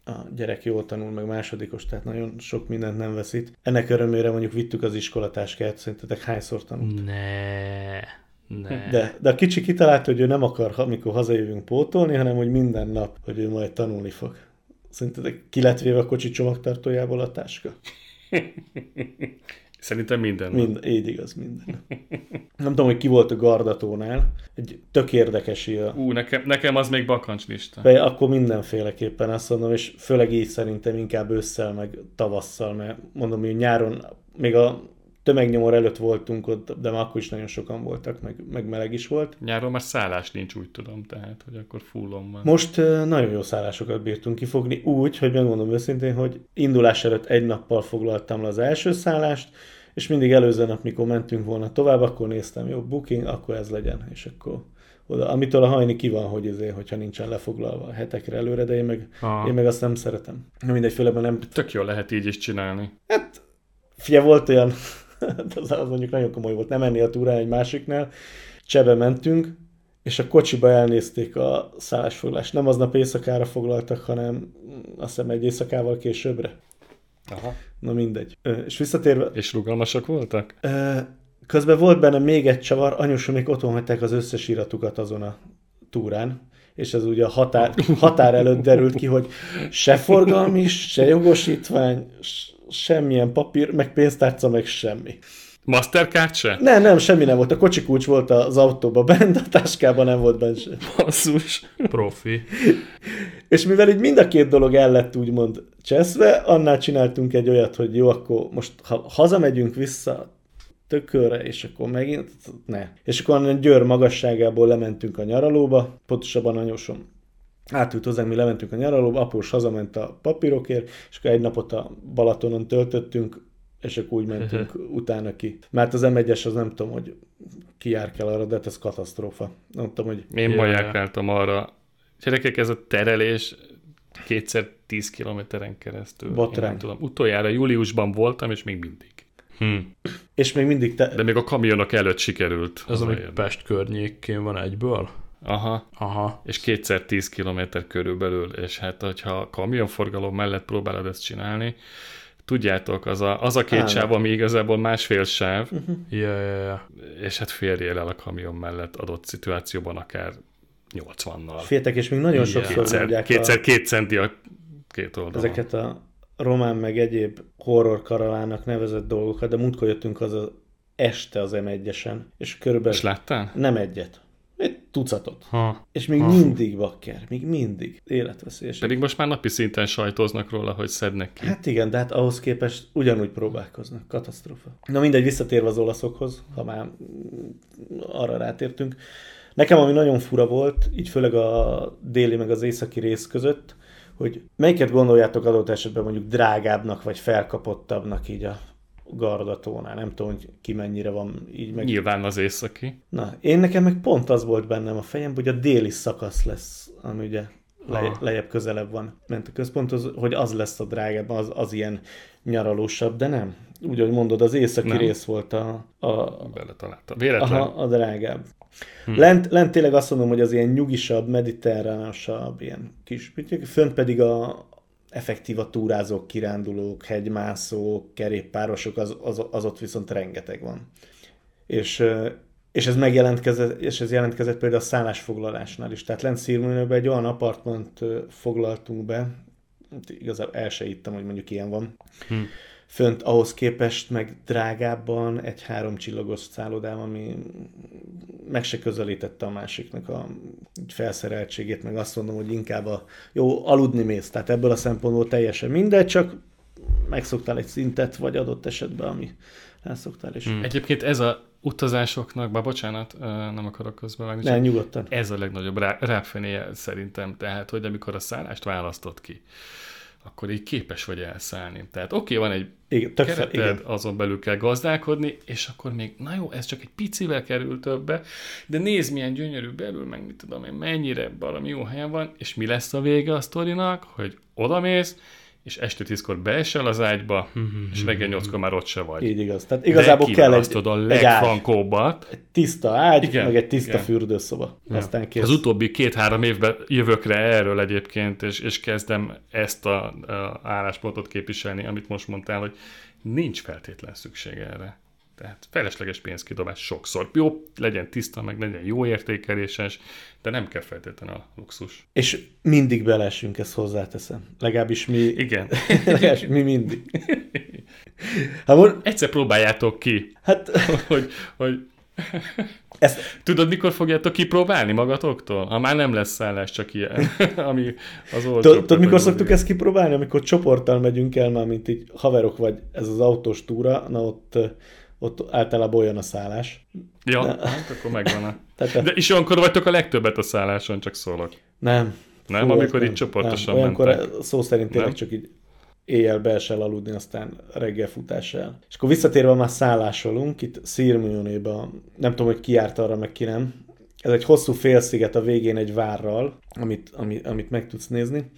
a gyerek jól tanul, meg másodikos, tehát nagyon sok mindent nem veszít. Ennek örömére mondjuk vittük az iskolatáskát, szerintetek hányszor tanult? ne, ne. De, de a kicsi kitalálta, hogy ő nem akar, amikor hazajövünk pótolni, hanem hogy minden nap, hogy ő majd tanulni fog. Szerintetek ki lett véve a kocsi csomagtartójából a táska? Szerintem minden. Mind, így igaz, minden. Nem tudom, hogy ki volt a gardatónál. Egy tök érdekes ilyen. Ú, nekem, nekem az még bakancslista. De akkor mindenféleképpen azt mondom, és főleg így szerintem inkább ősszel, meg tavasszal, mert mondom, hogy nyáron még a tömegnyomor előtt voltunk ott, de már akkor is nagyon sokan voltak, meg, meg meleg is volt. Nyáron már szállás nincs, úgy tudom, tehát, hogy akkor fullon van. Most nagyon jó szállásokat bírtunk kifogni, úgy, hogy megmondom őszintén, hogy indulás előtt egy nappal foglaltam le az első szállást, és mindig előző nap, mikor mentünk volna tovább, akkor néztem, jó, booking, akkor ez legyen, és akkor oda, amitől a hajni ki van, hogy ezért, hogyha nincsen lefoglalva hetekre előre, de én meg, Aha. én meg azt nem szeretem. Mindegy, főleg nem... Tök jól lehet így is csinálni. Hát, fia, volt olyan, az, az mondjuk nagyon komoly volt, nem menni a túrán egy másiknál, csebe mentünk, és a kocsiba elnézték a szállásfoglalást. Nem aznap éjszakára foglaltak, hanem azt hiszem egy éjszakával későbbre. Aha. Na mindegy. És visszatérve, És rugalmasak voltak? közben volt benne még egy csavar, anyusomék otthon hagyták az összes iratukat azon a túrán, és ez ugye a határ, határ előtt derült ki, hogy se forgalmi, se jogosítvány, semmilyen papír, meg pénztárca, meg semmi. Mastercard se? Nem, nem, semmi nem volt. A kocsi kulcs volt az autóba bent, a táskában nem volt benne sem. Basszus. Profi. És mivel így mind a két dolog el lett úgymond cseszve, annál csináltunk egy olyat, hogy jó, akkor most ha hazamegyünk vissza tökölre, és akkor megint, ne. És akkor onnan Győr magasságából lementünk a nyaralóba, pontosabban anyósom átült hozzánk, mi lementünk a nyaralóba, após hazament a papírokért, és akkor egy napot a Balatonon töltöttünk, és akkor úgy mentünk utána ki. Mert az M1-es az nem tudom, hogy ki jár kell arra, de hát ez katasztrófa. Nem tudom, hogy Én ma járkáltam arra. Gyerekek, ez a terelés kétszer 10 kilométeren keresztül. Én Botrány. nem tudom. Utoljára júliusban voltam, és még mindig. Hm. és még mindig te... De még a kamionok előtt sikerült. Ez ami. Pest környékén van egyből? Aha. Aha. És kétszer 10 kilométer körülbelül, és hát, hogyha kamionforgalom mellett próbálod ezt csinálni, tudjátok, az a, az a két Á, sáv, ami igazából másfél sáv, Ja, ja, ja. és hát férjél el a kamion mellett adott szituációban akár 80-nal. Féltek, és még nagyon sokszor Kétszer, mondják kétszer a, két centi a két oldalon. ezeket a román meg egyéb horror karavának nevezett dolgokat, de múltkor jöttünk az este az M1-esen, és körülbelül És láttál? nem egyet, egy tucatot. Ha. És még Ha. mindig bakker, még mindig életveszélyes. Pedig most már napi szinten sajtóznak róla, hogy szednek ki. Hát igen, de hát ahhoz képest ugyanúgy próbálkoznak. Katasztrófa. Na mindegy, visszatérve az olaszokhoz, ha már arra rátértünk. Nekem ami nagyon fura volt, így főleg a déli meg az északi rész között, hogy melyiket gondoljátok adott esetben mondjuk drágábbnak vagy felkapottabbnak így a gardatónál. Nem tudom, hogy ki mennyire van így meg. Nyilván az északi. Na, én nekem meg pont az volt bennem a fejem, hogy a déli szakasz lesz, ami ugye Aha. lejjebb közelebb van, ment a központhoz, hogy az lesz a drágább, az, az ilyen nyaralósabb, de nem. Úgy, ahogy mondod, az északi Nem. rész volt a, a, Beletalálta. Véletlen. aha, a drágább. Hm. Lent, lent tényleg azt mondom, hogy az ilyen nyugisabb, mediterránusabb, ilyen kis, fönt pedig a effektív a túrázók, kirándulók, hegymászók, kerékpárosok, az, az, az ott viszont rengeteg van. És és ez megjelentkezett, és ez jelentkezett például a szállásfoglalásnál is. Tehát lent Szirmőnőben egy olyan apartmant foglaltunk be, igazából el se ittam, hogy mondjuk ilyen van, hm. fönt ahhoz képest meg drágábban egy három csillagos szállodám, ami meg se közelítette a másiknak a felszereltségét, meg azt mondom, hogy inkább a jó, aludni mész, tehát ebből a szempontból teljesen mindegy, csak megszoktál egy szintet, vagy adott esetben, ami elszoktál is. Hmm. Egyébként ez a utazásoknak, bár bocsánat, nem akarok közbevágni. Nem, nyugodtan. Ez a legnagyobb rá, ráfenéje szerintem, tehát, hogy amikor a szállást választott ki, akkor így képes vagy elszállni. Tehát oké, okay, van egy igen, kereted, igen. azon belül kell gazdálkodni, és akkor még, na jó, ez csak egy picivel kerül többe, de nézd milyen gyönyörű belül, meg mit tudom én, mennyire valami jó helyen van, és mi lesz a vége a sztorinak, hogy odamész, és este tízkor beesel az ágyba, és reggel nyolckor már ott se vagy. Így igaz. Tehát igazából De kell egy, a legfrankóbbat. Egy tiszta ágy, igen, meg egy tiszta igen. fürdőszoba. Ja. Aztán kész. Az utóbbi két-három évben jövök rá erről egyébként, és, és kezdem ezt a, a álláspontot képviselni, amit most mondtál, hogy nincs feltétlen szükség erre. Tehát felesleges pénzkidobás sokszor. Jó, legyen tiszta, meg legyen jó értékeléses, de nem kell feltétlenül a luxus. És mindig belesünk, ezt hozzáteszem. Legalábbis mi... Igen. legalábbis mi mindig. Hát most... Egyszer próbáljátok ki, hát... hogy, hogy ezt... Tudod, mikor fogjátok kipróbálni magatoktól? Ha már nem lesz szállás, csak ilyen, ami az olcsó. Tudod, mikor szoktuk ezt kipróbálni? Amikor csoporttal megyünk el, már mint így haverok vagy ez az autós túra, na ott ott általában olyan a szállás. Ja, hát akkor megvan. Tehát, De és olyankor vagytok a legtöbbet a szálláson, csak szólok. Nem. Nem, Fú, amikor nem, így csoportosan nem. Olyankor mentek. szó szerint tényleg nem? csak így éjjel be el aludni, aztán reggel futás el. És akkor visszatérve már szállásolunk, itt Szirmionéban, nem tudom, hogy ki járt arra, meg ki nem. Ez egy hosszú félsziget a végén egy várral, amit, amit, amit meg tudsz nézni.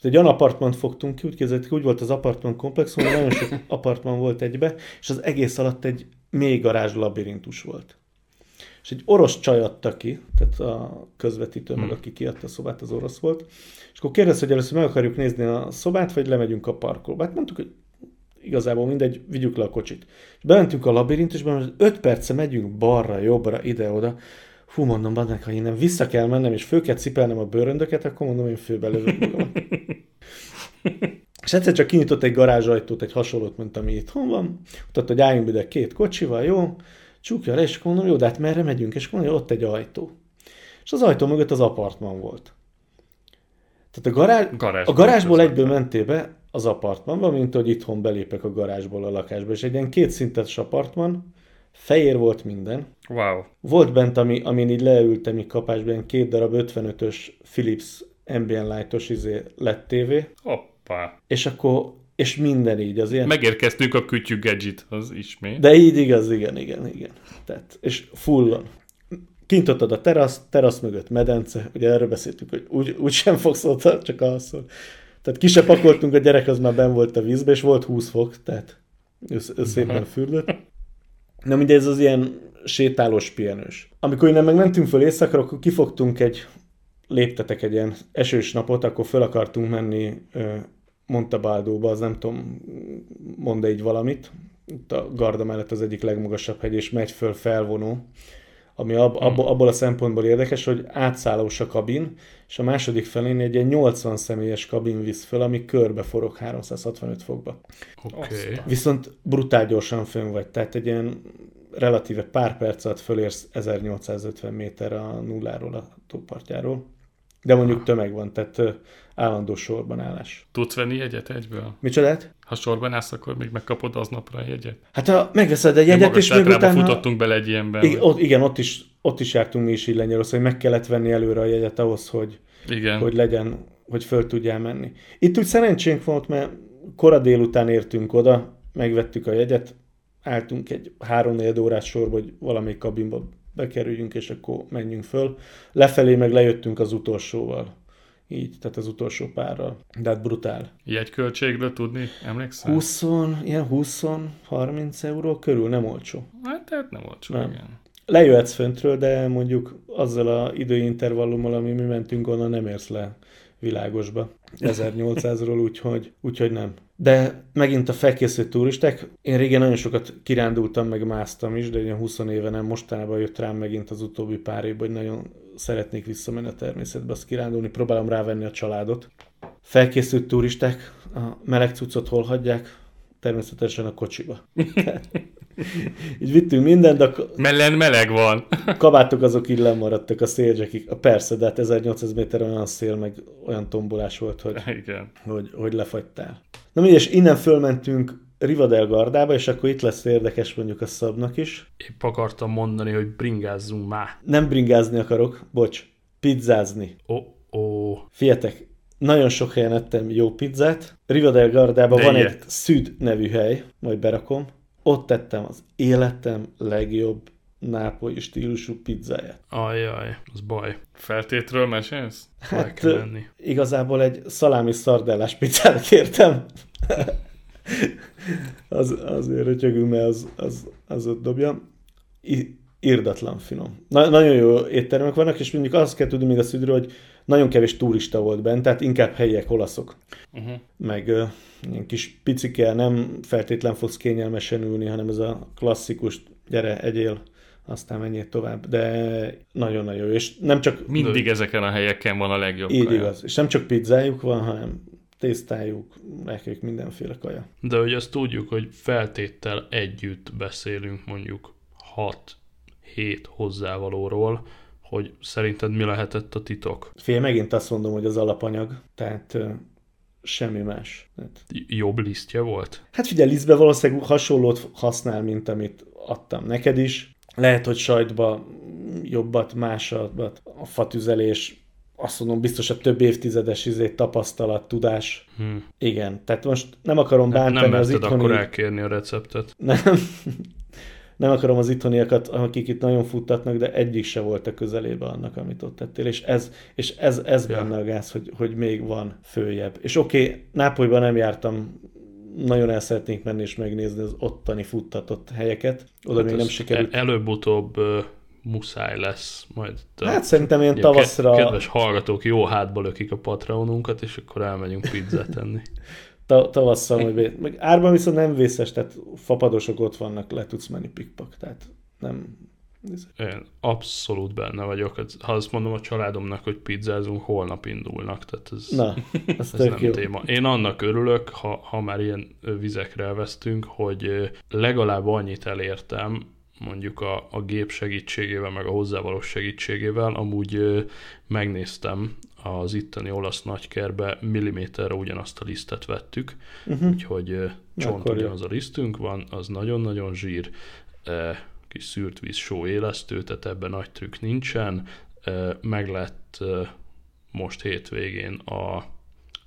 És egy olyan apartmant fogtunk ki, úgy képzeljük, úgy volt az apartman komplexum, hogy nagyon sok apartman volt egybe, és az egész alatt egy mély garázs labirintus volt. És egy orosz csaj adta ki, tehát a közvetítő, hmm. meg aki kiadta a szobát, az orosz volt. És akkor kérdezte, hogy először meg akarjuk nézni a szobát, vagy lemegyünk a parkolba. Hát mondtuk, hogy igazából mindegy, vigyük le a kocsit. És bementünk a labirintusba, mert 5 perce megyünk balra, jobbra, ide-oda Fú, mondom, badnak, ha innen vissza kell mennem, és fő kell cipelnem a bőröndöket, akkor mondom, én főbe lövök magam. és egyszer csak kinyitott egy garázsajtót, egy hasonlót, mint ami itthon van. Ott hogy álljunk ide két kocsival, jó? Csukja le, és mondom, jó, de hát merre megyünk? És mondja, ott egy ajtó. És az ajtó mögött az apartman volt. Tehát a, garázs, garázs a garázsból egyből mentél be az apartmanba, mint hogy itthon belépek a garázsból a lakásba. És egy ilyen kétszintes apartman, Fehér volt minden. Wow. Volt bent, ami, amin így leültem így kapásban, két darab 55-ös Philips Ambient Light-os izé lett TV. Hoppá. És akkor és minden így az ilyen... Megérkeztünk a kütyű az ismét. De így igaz, igen, igen, igen. Tehát, és fullon. Kint ott a terasz, terasz mögött medence, ugye erről beszéltük, hogy úgy, úgy sem fogsz ott, csak alszol. Tehát ki se pakoltunk, a gyerek az már ben volt a vízbe, és volt 20 fok, tehát össz, szépen fürdött. Na mindegy, ez az ilyen sétálós pihenős. Amikor innen meg mentünk föl éjszakra, akkor kifogtunk egy, léptetek egy ilyen esős napot, akkor föl akartunk menni Montabaldóba, az nem tudom, mond így valamit. Itt a Garda mellett az egyik legmagasabb hegy, és megy föl felvonó ami ab, ab, hmm. abból a szempontból érdekes, hogy átszállós a kabin, és a második felén egy ilyen 80 személyes kabin visz föl, ami körbe forog 365 fokba. Okay. Viszont brutál gyorsan fönn vagy, tehát egy ilyen relatíve pár perc alatt fölérsz 1850 méter a nulláról a tópartjáról. De mondjuk tömeg van, tehát állandó sorban állás. Tudsz venni jegyet egyből? Micsodát? Ha sorban állsz, akkor még megkapod aznapra a jegyet? Hát ha megveszed egy jegyet, és még utána... futottunk bele egy ilyenben. Igen, ott, igen, ott is, ott is jártunk mi is így Lengyelország, hogy meg kellett venni előre a jegyet ahhoz, hogy, igen. hogy legyen, hogy föl tudjál menni. Itt úgy szerencsénk volt, mert kora délután értünk oda, megvettük a jegyet, álltunk egy három órás sorba, hogy valamelyik kabinba bekerüljünk, és akkor menjünk föl. Lefelé meg lejöttünk az utolsóval. Így, tehát az utolsó párral. De hát brutál. költségről tudni, emlékszel? 20, ilyen 20-30 euró körül, nem olcsó. Hát tehát nem olcsó, nem. igen. Lejöhetsz föntről, de mondjuk azzal a időintervallummal, ami mi mentünk onnan, nem érsz le világosba. 1800-ról, úgyhogy, úgyhogy nem. De megint a felkészült turisták, én régen nagyon sokat kirándultam, meg másztam is, de ilyen 20 éve nem, mostanában jött rám megint az utóbbi pár évben, hogy nagyon szeretnék visszamenni a természetbe, azt kirándulni, próbálom rávenni a családot. Felkészült turisták a meleg cuccot hol hagyják? Természetesen a kocsiba. Így vittünk mindent, de a Mellen meleg van. kabátok azok így lemaradtak a szélzsekig. Persze, de hát 1800 méter olyan szél, meg olyan tombolás volt, hogy, Igen. hogy, hogy lefagytál. Na mindegy, és innen fölmentünk Rivadel Gardába, és akkor itt lesz érdekes mondjuk a szabnak is. Épp akartam mondani, hogy bringázzunk már. Nem bringázni akarok, bocs, pizzázni. Ó, ó. Fiatek, nagyon sok helyen ettem jó pizzát. Rivadel Gardában De van egy ilyet. Szüd nevű hely, majd berakom. Ott tettem az életem legjobb nápolyi stílusú pizzáját. Ajjaj, az baj. Feltétről mesélsz? El kell menni. igazából egy szalámi szardellás pizzát kértem. az, azért rötyögünk, mert az, az, az ott dobja. I, finom. Na, nagyon jó éttermek vannak, és mondjuk azt kell tudni még a szüdről, hogy nagyon kevés turista volt bent, tehát inkább helyiek, olaszok. Uh-huh. Meg ö, ilyen kis picike, nem feltétlen fogsz kényelmesen ülni, hanem ez a klasszikus, gyere, egyél, aztán menjél tovább. De nagyon-nagyon jó. És nem csak Mindig ezeken a helyeken van a legjobb így kaja. igaz. És nem csak pizzájuk van, hanem tésztájuk, nekik mindenféle kaja. De hogy azt tudjuk, hogy feltéttel együtt beszélünk mondjuk 6-7 hozzávalóról, hogy szerinted mi lehetett a titok? Fél megint azt mondom, hogy az alapanyag, tehát semmi más. Tehát, Jobb lisztje volt? hát figyelj, Lisztbe valószínűleg hasonlót használ, mint amit adtam neked is. Lehet, hogy sajtba jobbat, másabbat, a fatüzelés, azt mondom, biztos a több évtizedes izé, tapasztalat, tudás. Hm. Igen, tehát most nem akarom bántani Nem az merted itthoni... akkor elkérni a receptet. Nem, nem akarom az itthoniakat, akik itt nagyon futtatnak, de egyik se volt a közelébe annak, amit ott tettél, és ez, és ez, ez Ja. benne a gáz, hogy, hogy még van följebb. És oké, okay, Nápolyban nem jártam, nagyon el szeretnénk menni és megnézni az ottani futtatott helyeket, oda hát még nem sikerült. e- Előbb-utóbb muszáj lesz majd. Te- Hát szerintem ilyen tavaszra, ke- Kedves hallgatók, jó hátba lökik a Patreonunkat, és akkor elmegyünk pizzát enni. ta, tavasszal majd. Meg árban viszont nem vészes, tehát fapadosok ott vannak, le tudsz menni pikpak, tehát nem... Én abszolút benne vagyok. Hát, Ha azt mondom a családomnak, hogy pizzázunk, holnap indulnak. Tehát ez, Na, ez tök nem jó. téma. Én annak örülök, ha, ha már ilyen vizekre elvesztünk, hogy legalább annyit elértem, mondjuk a, a gép segítségével, meg a hozzávaló segítségével. Amúgy ö, megnéztem az itteni olasz nagykerbe, milliméterre ugyanazt a lisztet vettük, Uh-huh. úgyhogy ö, csont Akkor ugyanaz a lisztünk van, az nagyon-nagyon zsír, e, kis szűrt víz só élesztő, tehát ebben nagy trükk nincsen. E, meg lett e, most hétvégén a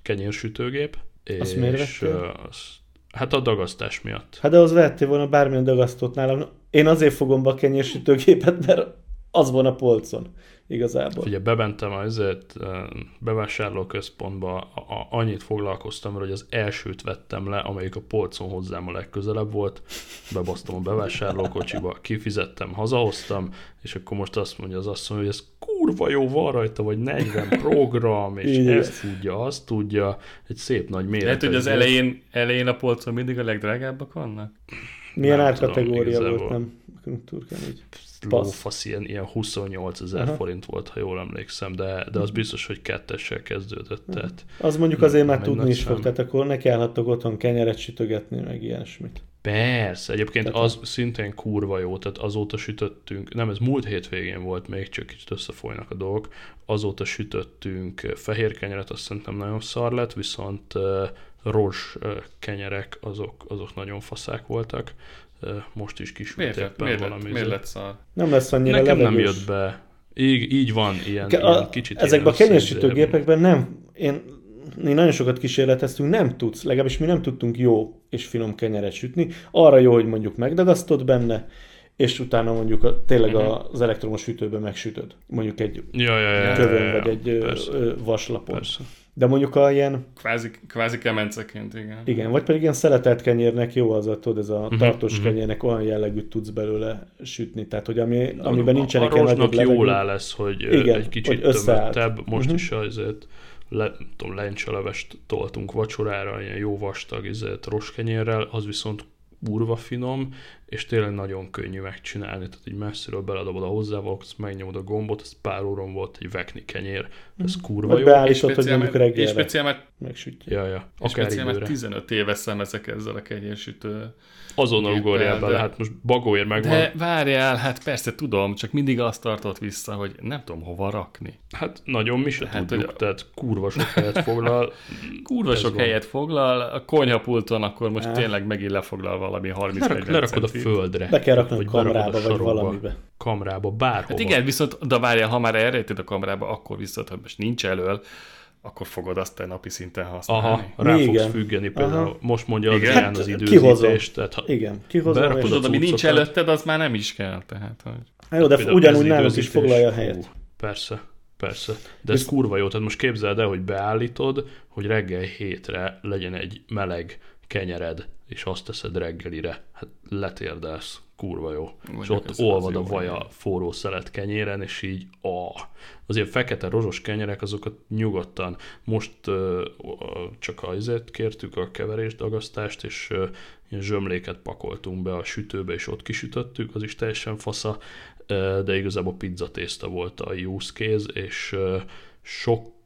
kenyérsütőgép, Azt és miért vettél? ö, az, hát a dagasztás miatt. Hát de az vettél volna bármilyen dagasztót nálam. Én azért fogom be a kenyérsütőgépet, mert az van a polcon, igazából. Ugye bementem azért bevásárlóközpontba, a, annyit foglalkoztam hogy az elsőt vettem le, amelyik a polcon hozzám a legközelebb volt, bebasztom a bevásárlókocsiba, kifizettem, hazahoztam, és akkor most azt mondja az asszony, hogy ez kurva jó, van rajta, vagy 40 program, és Igen. ezt tudja, azt tudja, egy szép nagy méret. Lehet, hogy az elején, elején a polcon mindig a legdrágábbak vannak? Milyen nem árkategória tudom, volt, nem? Turkán így. lófasz, ilyen, ilyen 28 ezer forint volt, ha jól emlékszem, de, de az biztos, hogy kettessel kezdődött, tehát Az mondjuk azért már tudni is fog, szám. tehát akkor ne kellhattok otthon kenyeret sütögetni, meg ilyesmit. Persze, egyébként Tehát az szintén kurva jó, tehát azóta sütöttünk, nem, ez múlt hétvégén volt még, csak kicsit összefolynak a dolgok, azóta sütöttünk fehér kenyeret, azt szerintem nagyon szar lett, viszont rozs kenyerek, azok, azok nagyon faszák voltak, most is kisült Miért, lett, éppen miért, valami. miért lett szar? Nem lesz annyira Nekem nem levegős. jött be. Így, így van, ilyen, Ke- ilyen a, kicsit ezekben a kenyérsütőgépekben nem, én, mi nagyon sokat kísérleteztünk, nem tudsz, legalábbis mi nem tudtunk jó és finom kenyeret sütni. Arra jó, hogy mondjuk megdagasztod benne, és utána mondjuk a, tényleg Mhm. az elektromos sütőben megsütöd. Mondjuk egy Ja, ja, ja, ja, kövön, ja, vagy egy persze, vaslapon. persze. De mondjuk a ilyen, Kvázi, kvázi kemenceként, igen. igen, vagy pedig ilyen szeletelt kenyérnek jó az a, tudod, ez a Mhm, tartós mhm. kenyérnek olyan jellegűt tudsz belőle sütni, tehát hogy ami, amiben a, nincsenek a ilyen rozsnak nagyobb jól áll lesz, hogy Igen, egy hogy kicsit összeállt. tömöttebb, most Mhm. is azért le, tudom, lencselevest toltunk vacsorára, ilyen jó vastag izet roskenyérrel, az viszont urva finom, és tényleg nagyon könnyű megcsinálni, tehát így messziről beledobod a hozzávalókat, megnyomod a gombot, ez pár óron volt egy vekni kenyér, ez kurva Vagy jó. beállítod, hogy mondjuk mert, és reggelre speciál, mert, megsütje. Ja, ja, és speciál, mert időre. 15 éve szemezek ezzel a kenyérsütő. Azonnal ugorjál bele, de- hát most bagóért megvan. De várjál, hát persze tudom, csak mindig azt tartott vissza, hogy nem tudom hova rakni. Hát nagyon mi se Hát, tudjuk, hogy- tehát kurva sok helyet foglal. Kurva sok van. helyet foglal, a konyhapulton akkor most tényleg megint lefoglal valami 30 Lerak, lerakod a földre. Be kell rakni a vagy kamrába, vagy valamibe. Kamrába, bárhova. Hát igen, viszont, de várjál, ha már elrejted a kamerába, akkor viszont, ha most nincs elől, akkor fogod azt te napi szinten használni. Aha, rá Igen. fogsz függeni például. Aha. Most mondja Igen. Adrián Hát, az időzítést. Tehát, ha, Igen, kihozom, Berakod a ami nincs előtted, az már nem is kell. Tehát, hogy... Hát jó, de például ugyanúgy nálunk is foglalja a helyet. Persze, persze. De ez Visz- kurva jó. Tehát most képzeld el, hogy beállítod, hogy reggel hétre legyen egy meleg kenyered, és azt teszed reggelire. Hát letérdelsz. Kurva jó. és Mondjuk ott ez olvad a jó, vaja igen. forró szelet kenyéren, és így ah. Azért fekete rozsos kenyerek, azokat nyugodtan. Most uh, csak azért kértük a keverést, dagasztást, és uh, ilyen zsömléket pakoltunk be a sütőbe, és ott kisütöttük, az is teljesen fasza, Ö, de igazából pizza tészta volt a use case, és ö,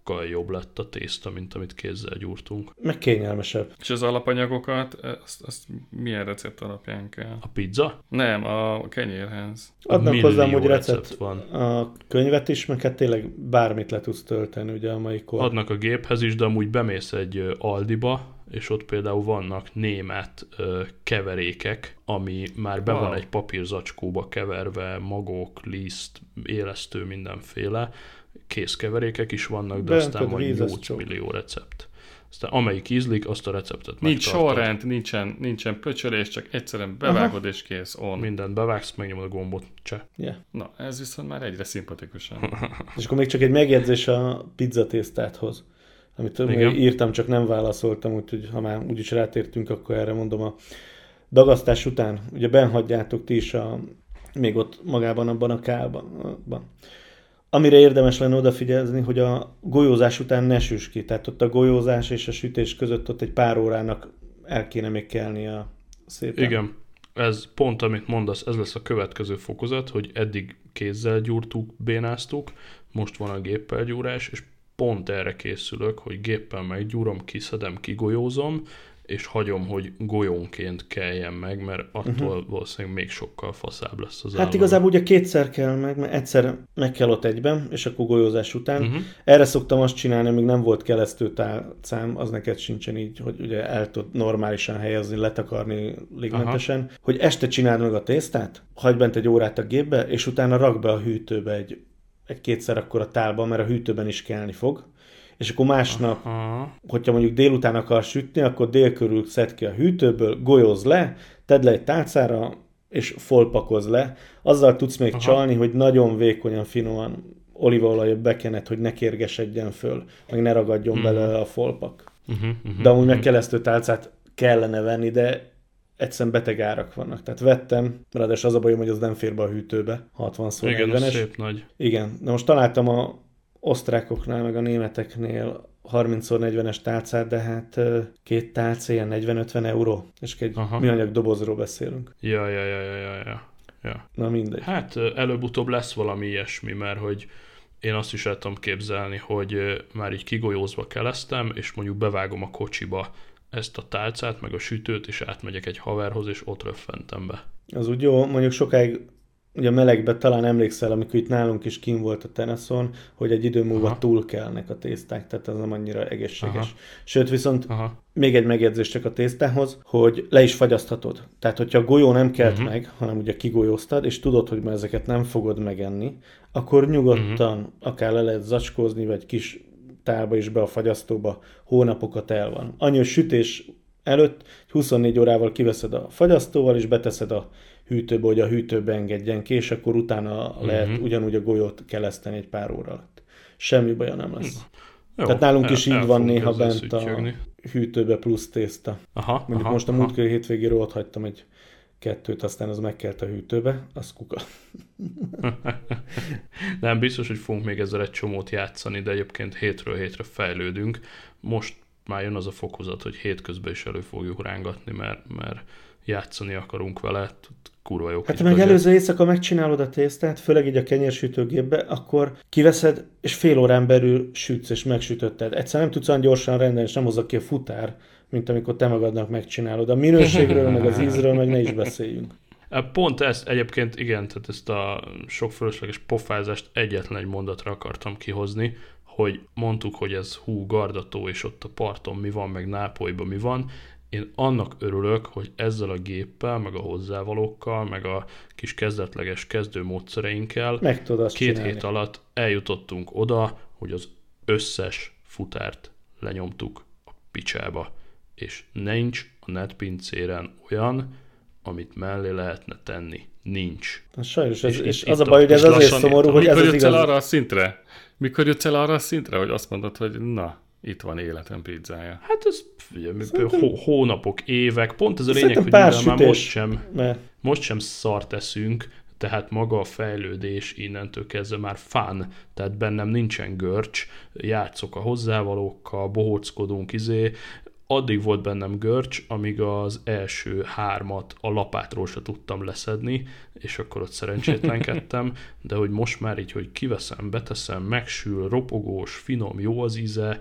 sokkal jobb lett a tészta, mint amit kézzel gyúrtunk. Meg kényelmesebb. És az alapanyagokat, azt, azt milyen recept alapján kell? A pizza? Nem, a kenyérhez. Adnak hozzá hogy recept recept van. a könyvet is, meg hát tényleg bármit le tudsz tölteni, ugye a mai kor. Adnak a géphez is, de amúgy bemész egy Aldiba, és ott például vannak német ö, keverékek, ami már be Wow. van egy papírzacskóba keverve, magok, liszt, élesztő, mindenféle. Készkeverékek is vannak, de Beöntöd aztán van vízes 8 csók. millió recept. Aztán amelyik ízlik, azt a receptet Nincs megtartod. sorrend, nincsen, nincsen pöcsölés, csak egyszerűen bevágod és kész, on. Mindent bevágsz, megnyomod a gombot, cseh. Yeah. Na, ez viszont már egyre szimpatikusabb. És akkor még csak egy megjegyzés a pizza tésztáthoz, amit Igen. Igen. írtam, csak nem válaszoltam, úgyhogy ha már úgyis rátértünk, akkor erre mondom a dagasztás után, ugye benhagyjátok ti is a, még ott magában abban a kálban. Amire érdemes lenne odafigyelni, hogy a golyózás után ne süss ki. Tehát ott a golyózás és a sütés között ott egy pár órának el kéne még kelnia szépen. Igen, ez pont amit mondasz, ez lesz a következő fokozat, hogy eddig kézzel gyúrtuk, bénáztuk, most van a géppel gyúrás, és pont erre készülök, hogy géppel meggyúrom, kiszedem, kigolyózom, és hagyom, hogy golyónként keljen meg, mert attól uh-huh. valószínűleg még sokkal faszább lesz az. Hát állam. igazából ugye kétszer kell meg, mert egyszer meg kell ott egyben, és akkor golyózás után. Uh-huh. Erre szoktam azt csinálni, amíg nem volt kelesztőtálcám, az neked sincsen így, hogy ugye el tud normálisan helyezni, letakarni ligmentesen, Aha. hogy este csináld meg a tésztát, hagyd bent egy órát a gépbe, és utána rak be a hűtőbe egy, egy kétszer akkor a tálba, mert a hűtőben is kelni fog. És akkor másnap Aha. hogyha mondjuk délután akarsz sütni, akkor dél körül szed ki a hűtőből, golyoz le, tedd le egy tálcára, és folpakoz le. Azzal tudsz még Aha. Csalni, hogy nagyon vékonyan, finoman olívaolajat bekenet, hogy ne kérgesedjen föl, meg ne ragadjon Mhm. bele a folpak. Uh-huh, uh-huh. De amúgy meg kelesztő tálcát kellene venni, de egyszerűen beteg árak vannak. Tehát vettem, ráadásul az a bajom, hogy az nem fér be a hűtőbe, 60 x Igen, az 40-es. szép nagy. Igen, de most találtam a osztrákoknál, meg a németeknél 30x40-es tálcát, de hát két tálca ilyen 40-50 euró, és egy Aha. műanyag dobozról beszélünk. Ja, ja, ja, ja, ja, ja. Na mindegy. Hát előbb-utóbb lesz valami ilyesmi, mert hogy én azt is el tudom képzelni, hogy már így kigolyózva keleztem, és mondjuk bevágom a kocsiba ezt a tálcát, meg a sütőt, és átmegyek egy haverhoz, és ott röffentem be. Az úgy jó, mondjuk sokáig ugye melegbe talán emlékszel, amikor itt nálunk is kim volt a teneszon, hogy egy idő múlva Aha. túl kelnek a tészták, tehát ez nem annyira egészséges. Aha. Sőt, viszont Aha. még egy megjegyzés csak a tésztához, hogy le is fagyaszthatod. Tehát, hogyha a golyó nem kelt uh-huh. meg, hanem ugye kigolyóztad, és tudod, hogy már ezeket nem fogod megenni, akkor nyugodtan uh-huh. akár le lehet zacskózni, vagy kis tálba is be a fagyasztóba, hónapokat el van. Annyi, hogy sütés előtt 24 órával kiveszed a fagyasztóval, és beteszed a hűtőbe, hogy a hűtőbe engedjen ki, és akkor utána uh-huh. lehet ugyanúgy a golyót keleszteni egy pár óra alatt. Semmi baja nem lesz. Jó, Tehát nálunk el- is így van néha bent a hűtőbe plusz tészta. Aha, Mondjuk aha, most a múltkori hétvégéről ott hagytam egy kettőt, aztán az megkelt a hűtőbe, az kuka. Nem, biztos, hogy fogunk még ezzel egy csomót játszani, de egyébként hétről hétre fejlődünk. Most már jön az a fokozat, hogy hétközben is elő fogjuk rángatni, mert, mert játszani akarunk vele, kurva jó Hát meg előző éjszaka megcsinálod a tésztát, főleg így a kenyérsütőgépbe, akkor kiveszed, és fél órán belül sütsz, és megsütötted. Egyszer nem tudsz olyan gyorsan rendelni, és nem hozza ki a futár, mint amikor te magadnak megcsinálod. A minőségről, meg az ízről, meg ne is beszéljünk. Pont ezt egyébként, igen, tehát ezt a sok fölösleges pofázást egyetlen egy mondatra akartam kihozni, hogy mondtuk, hogy ez hú, gardató, és ott a parton mi van, meg Nápolyban mi van, én annak örülök, hogy ezzel a géppel, meg a hozzávalókkal, meg a kis kezdetleges kezdőmódszereinkkel meg tudod két csinálni. hét alatt eljutottunk oda, hogy az összes futárt lenyomtuk a picsába, és nincs a netpincéren olyan, amit mellé lehetne tenni. Nincs. Na, sajnos, ez, És és, az a baj, hogy ez azért szomorú, hogy ez Mikor az jutsz el igaz. arra a szintre? Mikor jutsz el arra a szintre, hogy azt mondod, hogy na, itt van életem pizzája. Hát ez figyelj, Szerintem- hó, hónapok, évek, pont ez a lényeg, Szerintem hogy mivel már most sem, Mert most sem szart eszünk, tehát maga a fejlődés innentől kezdve már fán, tehát bennem nincsen görcs, játszok a hozzávalókkal, bohóckodunk, izé, addig volt bennem görcs, amíg az első hármat a lapátról se tudtam leszedni, és akkor ott szerencsétlenkedtem, de hogy most már így, hogy kiveszem, beteszem, megsül, ropogós, finom, jó az íze,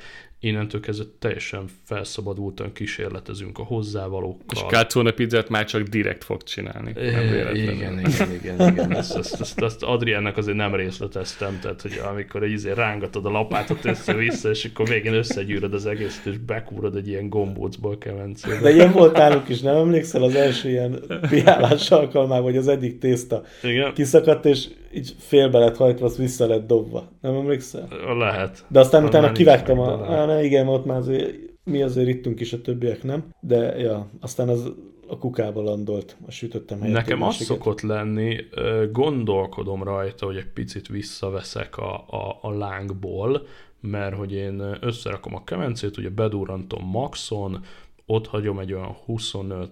innentől kezdve teljesen felszabadultan kísérletezünk a És hozzávalókkal. Kácóna pizzát már csak direkt fog csinálni. Nem véletlenül. igen, igen, igen, igen. Ezt, ezt, ezt, ezt Adriánnak azért nem részleteztem, tehát hogy amikor egy izé rángatod a lapátot össze-vissza, és akkor végén összegyűröd az egészet, és bekúrod egy ilyen gombócból a kemencébe. De ilyen volt náluk is, nem emlékszel az első ilyen piálás alkalmával, hogy az egyik tészta Igen, kiszakadt, és így félbe lett hajtva, azt vissza lett dobva. Nem emlékszel? lehet. De aztán utána kivágtam meg, a... de Ne, igen, ott már azért, mi azért ittünk is, a többiek nem. De ja, aztán az a kukába landolt, a sütöttem helyett. Nekem az szokott lenni, gondolkodom rajta, hogy egy picit visszaveszek a, a, a lángból, mert hogy én összerakom a kemencét, ugye bedurrantom maxon, ott hagyom egy olyan 25-35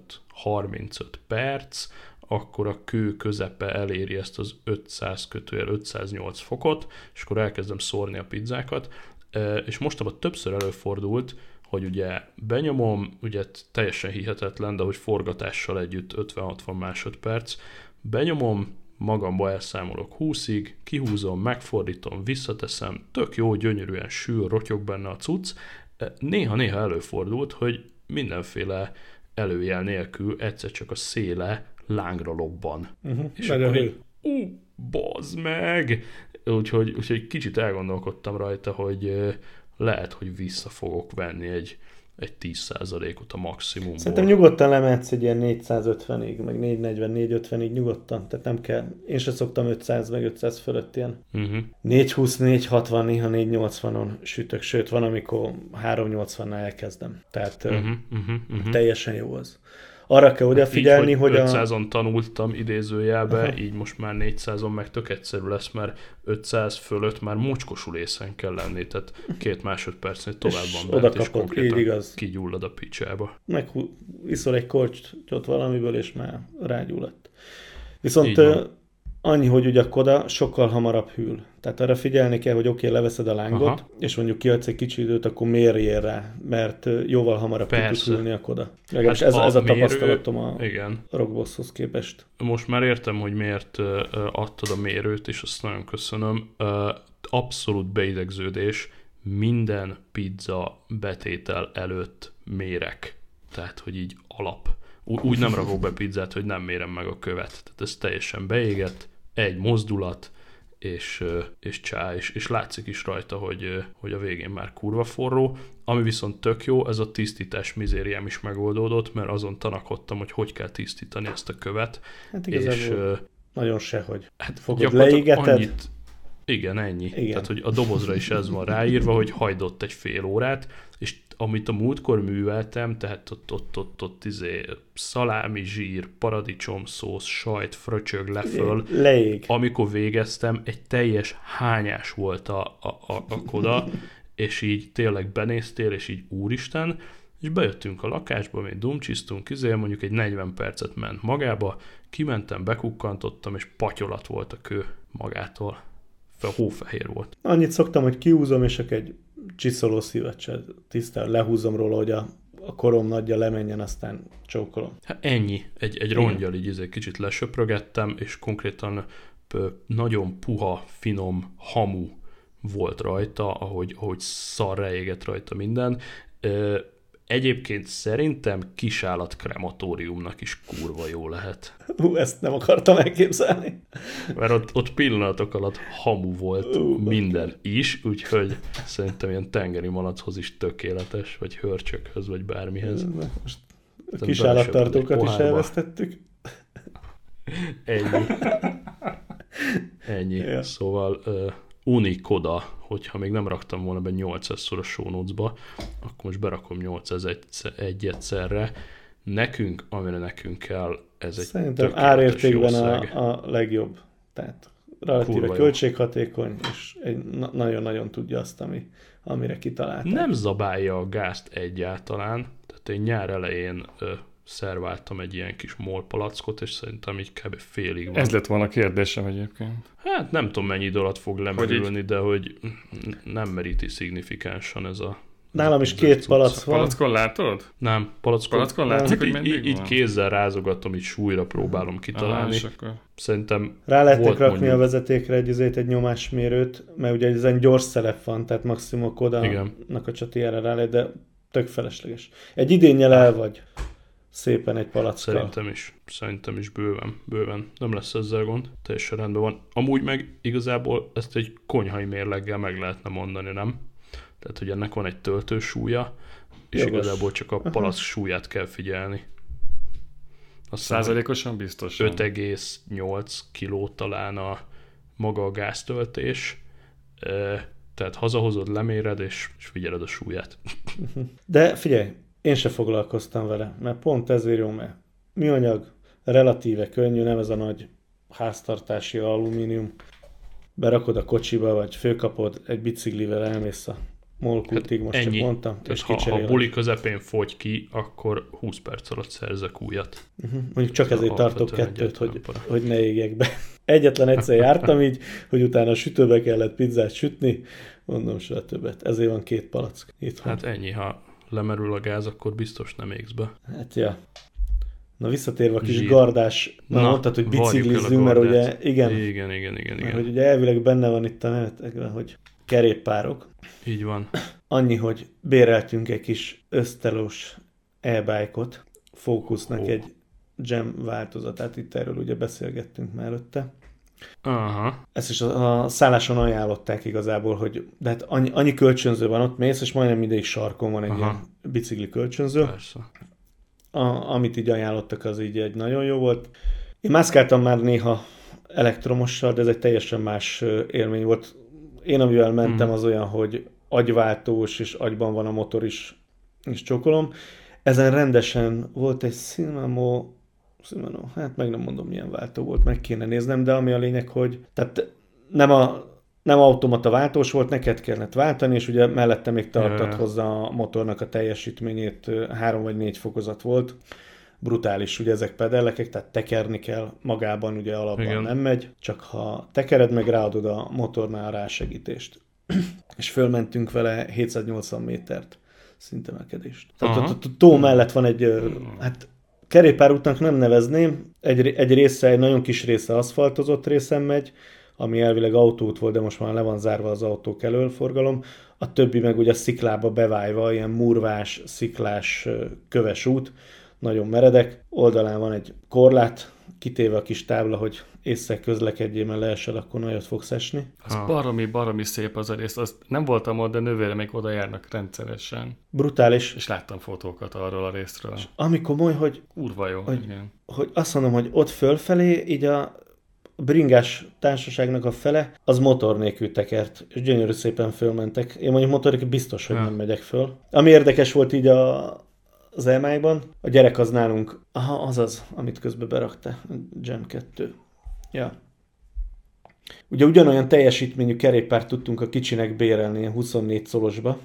perc, akkor a kő közepe eléri ezt az 500 kötőjel 508 fokot, és akkor elkezdem szórni a pizzákat, és mostában többször előfordult, hogy ugye benyomom, ugye teljesen hihetetlen, de hogy forgatással együtt 50-60 másodperc, benyomom, magamba elszámolok 20-ig, kihúzom, megfordítom, visszateszem, tök jó, gyönyörűen sül, rotyog benne a cucc. Néha-néha előfordult, hogy mindenféle előjel nélkül egyszer csak a széle lángra lobban. Uh-huh. És a akkor így, ú, bazd meg! Úgyhogy, úgyhogy kicsit elgondolkodtam rajta, hogy lehet, hogy vissza fogok venni egy, egy 10%-ot a maximumból. Szerintem nyugodtan lemehetsz egy ilyen 450-ig, meg 440-450-ig nyugodtan. Tehát nem kell. Én sem szoktam 500 meg 500 fölött ilyen. Uh-huh. 420, 460, néha 480-on sütök, sőt van, amikor 380-nal elkezdem. Tehát. Uh-huh, uh-huh, uh-huh. teljesen jó az. Arra kell odafigyelni, így, hogy, hogy a... 500-on tanultam idézőjelbe, Aha. így most már 400-on meg tök egyszerű lesz, mert 500 fölött már mocskosul észen kell lenni, tehát két másodpercnél tovább És van bent, oda és kapod, konkrétan így igaz. kigyullad a picsába. meg iszol egy korcsot valamiből, és már rágyulladt. Viszont annyi, hogy ugye a koda sokkal hamarabb hűl. Tehát arra figyelni kell, hogy oké, okay, leveszed a lángot, Aha. és mondjuk kiadsz egy kicsi időt, akkor mérjél rá, mert jóval hamarabb ki tud Persze. hűlni a koda. Legalábbis Hát ez, ez a mérő- tapasztalatom a Igen. Rockbosshoz képest. Most már értem, hogy miért adtad a mérőt, és azt nagyon köszönöm. Abszolút beidegződés, minden pizza betétel előtt mérek. Tehát, hogy így alap. Úgy nem rakok be pizzát, hogy nem mérem meg a követ. Tehát ez teljesen beégett, egy mozdulat, és, és csá, és, és látszik is rajta, hogy, hogy a végén már kurva forró. Ami viszont tök jó, ez a tisztítás mizériám is megoldódott, mert azon tanakodtam, hogy hogy kell tisztítani ezt a követ, Hát és nagyon sehogy. hát Fogod, leégeted? annyit, igen, ennyi. Igen. Tehát, hogy a dobozra is ez van ráírva, hogy hajdott egy fél órát, amit a múltkor műveltem, tehát ott, ott, ott, ott izé, szalámi zsír, paradicsom szósz, sajt, fröcsög leföl, Leég. amikor végeztem, egy teljes hányás volt a, a, a, a koda, és így tényleg benéztél, és így úristen, és bejöttünk a lakásba, még dumcsisztunk, izé, mondjuk egy 40 percet ment magába, kimentem, bekukkantottam, és patyolat volt a kő magától. Hófehér volt. Annyit szoktam, hogy kiúzom, és csak egy csiszoló szívet tisztán lehúzom róla, hogy a, a korom nagyja lemenjen, aztán csókolom. Hát ennyi. Egy, egy rongyal így izé kicsit lesöprögettem, és konkrétan nagyon puha, finom hamu volt rajta, ahogy, ahogy szarra égett rajta minden. Egyébként szerintem kisállat krematóriumnak is kurva jó lehet. Hú, ezt nem akartam elképzelni. Mert ott, ott pillanatok alatt hamu volt uh, minden is, úgyhogy szerintem ilyen tengeri malachoz is tökéletes, vagy hörcsökhöz, vagy bármihez. Most a kisállattartókat is elvesztettük. Ennyi. Ennyi. Ja. Szóval uh, Unikoda, hogyha még nem raktam volna be 800-szor a show notes-ba, akkor most berakom 800 egy, egy egyszerre. Nekünk, amire nekünk kell, ez egy Szerintem árértékben a, a legjobb. Tehát relatíve Kurva költséghatékony, és nagyon-nagyon tudja azt, ami, amire kitalálták. Nem zabálja a gázt egyáltalán, tehát én nyár elején ö, szerváltam egy ilyen kis molpalackot, és szerintem így kb. félig van. Ez lett volna a kérdésem egyébként. Hát nem tudom mennyi idő alatt fog lemerülni, de hogy nem meríti szignifikánsan ez a Nálam is két palack van. Palackon látod? Nem, palackon, palackon látszik, hogy így, így kézzel rázogatom, így súlyra próbálom kitalálni. Ah, akkor... Szerintem Rá lehettek rakni mondjuk... a vezetékre egy, egy, egy nyomásmérőt, mert ugye ez egy gyors szelep van, tehát maximum a Koda-nak a csatiára rá lehet, de tök felesleges. Egy idénnyel el vagy szépen egy palackkal. Szerintem is, szerintem is bőven, bőven. Nem lesz ezzel gond, teljesen rendben van. Amúgy meg igazából ezt egy konyhai mérleggel meg lehetne mondani, nem? Tehát, hogy ennek van egy töltősúlya, és Jogos. igazából csak a palack súlyát kell figyelni. A Százalékosan biztos. 5,8 kiló talán a maga a gáztöltés, tehát hazahozod, leméred, és, és figyeled a súlyát. De figyelj, én se foglalkoztam vele, mert pont ezért jó, mert műanyag, relatíve könnyű, nem ez a nagy háztartási alumínium. Berakod a kocsiba, vagy főkapod, egy biciklivel elmész a molkultig, most ennyi. csak mondtam. és ha, ha buli közepén fogy ki, akkor 20 perc alatt szerzek újat. Uh-huh. Mondjuk csak ezért tartok kettőt, hogy, hogy ne égjek be. Egyetlen egyszer jártam így, hogy utána a sütőbe kellett pizzát sütni, mondom soha többet. Ezért van két palack itthon. Hát ennyi, ha lemerül a gáz, akkor biztos nem égsz be. Hát ja. Na visszatérve a kis Zsír. gardás, na, na mondtad, hogy biciklizzünk, mert ugye igen, igen, igen, igen, igen. hogy ugye elvileg benne van itt a menetekben, hogy kerékpárok. Így van. Annyi, hogy béreltünk egy kis ösztelós e-bike-ot, Focusnak oh. egy Jam változatát, itt erről ugye beszélgettünk már előtte. Aha. Ezt is a, a szálláson ajánlották igazából, hogy de hát annyi, annyi kölcsönző van ott, mész, és majdnem mindig sarkon van egy Aha. ilyen bicikli kölcsönző. Persze. A, amit így ajánlottak, az így egy nagyon jó volt. Én mászkáltam már néha elektromossal, de ez egy teljesen más élmény volt. Én amivel mentem, hmm. az olyan, hogy agyváltós, és agyban van a motor is, és csokolom. Ezen rendesen volt egy Cinemo Szimano, hát meg nem mondom milyen váltó volt, meg kéne néznem, de ami a lényeg, hogy tehát nem a nem automata váltós volt, neked kellett váltani, és ugye mellette még tartott yeah. hozzá a motornak a teljesítményét, három vagy négy fokozat volt. Brutális, ugye ezek pedellekek, tehát tekerni kell, magában ugye alapban Igen. nem megy, csak ha tekered meg, ráadod a motornál rásegítést. és fölmentünk vele 780 métert szintemelkedést. Tehát a tó mellett van egy, hát Kerékpárútnak nem nevezném, egy, egy része, egy nagyon kis része aszfaltozott részen megy, ami elvileg autót volt, de most már le van zárva az autók elől forgalom. A többi meg ugye sziklába bevájva, ilyen murvás, sziklás, köves út, nagyon meredek. Oldalán van egy korlát, kitéve a kis tábla, hogy észre közlekedjél, mert leesel, akkor nagyot fogsz esni. Az baromi, baromi szép az a rész. Az nem voltam ott, de nővére még oda járnak rendszeresen. Brutális. És láttam fotókat arról a részről. És ami komoly, hogy... Kurva jó, hogy, igen. Hogy azt mondom, hogy ott fölfelé, így a bringás társaságnak a fele, az motor nélkül tekert, és gyönyörű szépen fölmentek. Én mondjuk motor biztos, hogy ja. nem megyek föl. Ami érdekes volt így a, az elmájban, a gyerek az nálunk, aha, az az, amit közbe berakta, Jam 2. Ja. Ugye ugyanolyan teljesítményű kerékpárt tudtunk a kicsinek bérelni, 24 szolosba,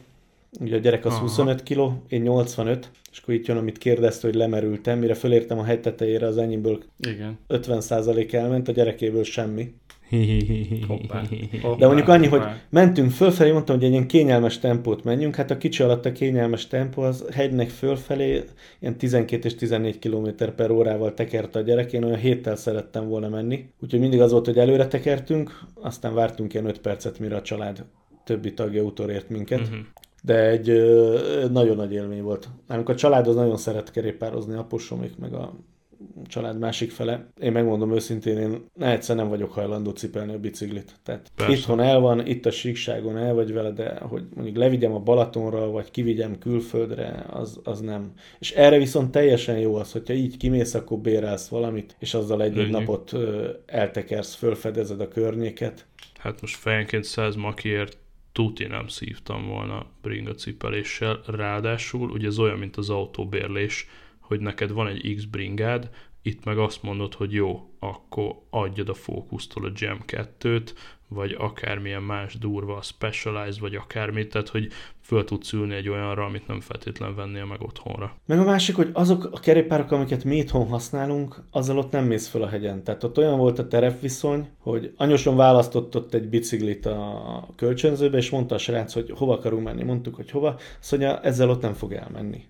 Ugye a gyerek az Aha. 25 kg, én 85, és akkor itt jön, amit kérdezte, hogy lemerültem, mire fölértem a hegy tetejére, az enyémből Igen. 50% elment, a gyerekéből semmi. Hoppá. De mondjuk annyi, hogy mentünk fölfelé, mondtam, hogy egy ilyen kényelmes tempót menjünk, hát a kicsi alatt a kényelmes tempó az hegynek fölfelé ilyen 12 és 14 km per órával tekerte a gyerek, én olyan héttel szerettem volna menni. Úgyhogy mindig az volt, hogy előre tekertünk, aztán vártunk ilyen 5 percet, mire a család többi tagja utolért minket. Mhm. De egy ö, nagyon nagy élmény volt. Nálunk a család az nagyon szeret kerékpározni, apusomék meg a család másik fele. Én megmondom őszintén, én egyszer nem vagyok hajlandó cipelni a biciklit. Tehát Persze. Itthon el van, itt a síkságon el vagy vele, de hogy mondjuk levigyem a Balatonra, vagy kivigyem külföldre, az, az nem. És erre viszont teljesen jó az, hogyha így kimész, akkor bérelsz valamit, és azzal egy-egy Ennyi. napot eltekersz, fölfedezed a környéket. Hát most fejenként 100 makiért tuti nem szívtam volna bringa cipeléssel, ráadásul ugye ez olyan, mint az autóbérlés, hogy neked van egy X bringád, itt meg azt mondod, hogy jó, akkor adjad a fókusztól a Gem 2-t, vagy akármilyen más durva, a Specialized, vagy akármit, tehát hogy föl tudsz ülni egy olyanra, amit nem feltétlen vennél meg otthonra. Meg a másik, hogy azok a kerékpárok, amiket mi itthon használunk, azzal ott nem mész föl a hegyen. Tehát ott olyan volt a terepviszony, hogy anyosom választott ott egy biciklit a kölcsönzőbe, és mondta a srác, hogy hova akarunk menni. Mondtuk, hogy hova. Mondja, ezzel ott nem fog elmenni.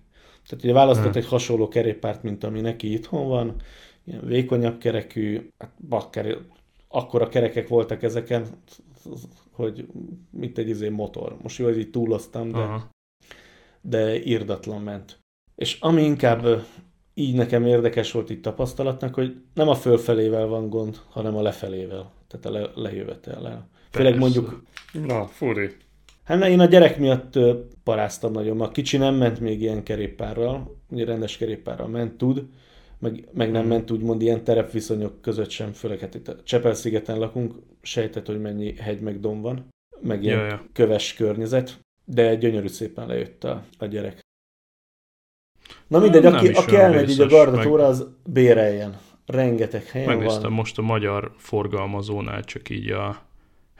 Tehát ugye választott Hmm. egy hasonló kerékpárt, mint ami neki itthon van, ilyen vékonyabb kerekű, hát bakker, akkora kerekek voltak ezeken, hogy mint egy izé motor. Most jó, hogy így túloztam, de Aha. de írdatlan ment. És ami inkább így nekem érdekes volt itt tapasztalatnak, hogy nem a fölfelével van gond, hanem a lefelével, tehát a le, lejövetellel. Főleg mondjuk, Na, furi. Hát én a gyerek miatt paráztam nagyon, a kicsi nem ment még ilyen kerékpárral, ugye rendes kerékpárral ment, tud, meg, meg nem Mhm. ment úgymond ilyen terepviszonyok között sem, főleg hát itt a Csepel-szigeten lakunk, sejtett, hogy mennyi hegy meg domb van, meg ilyen Ja, ja. köves környezet, de gyönyörű szépen lejött a, a gyerek. Na mindegy, Nem aki, aki elmegy így a gardatóra, az béreljen. Rengeteg helyen Megnéztem van. most a magyar forgalmazónál csak így a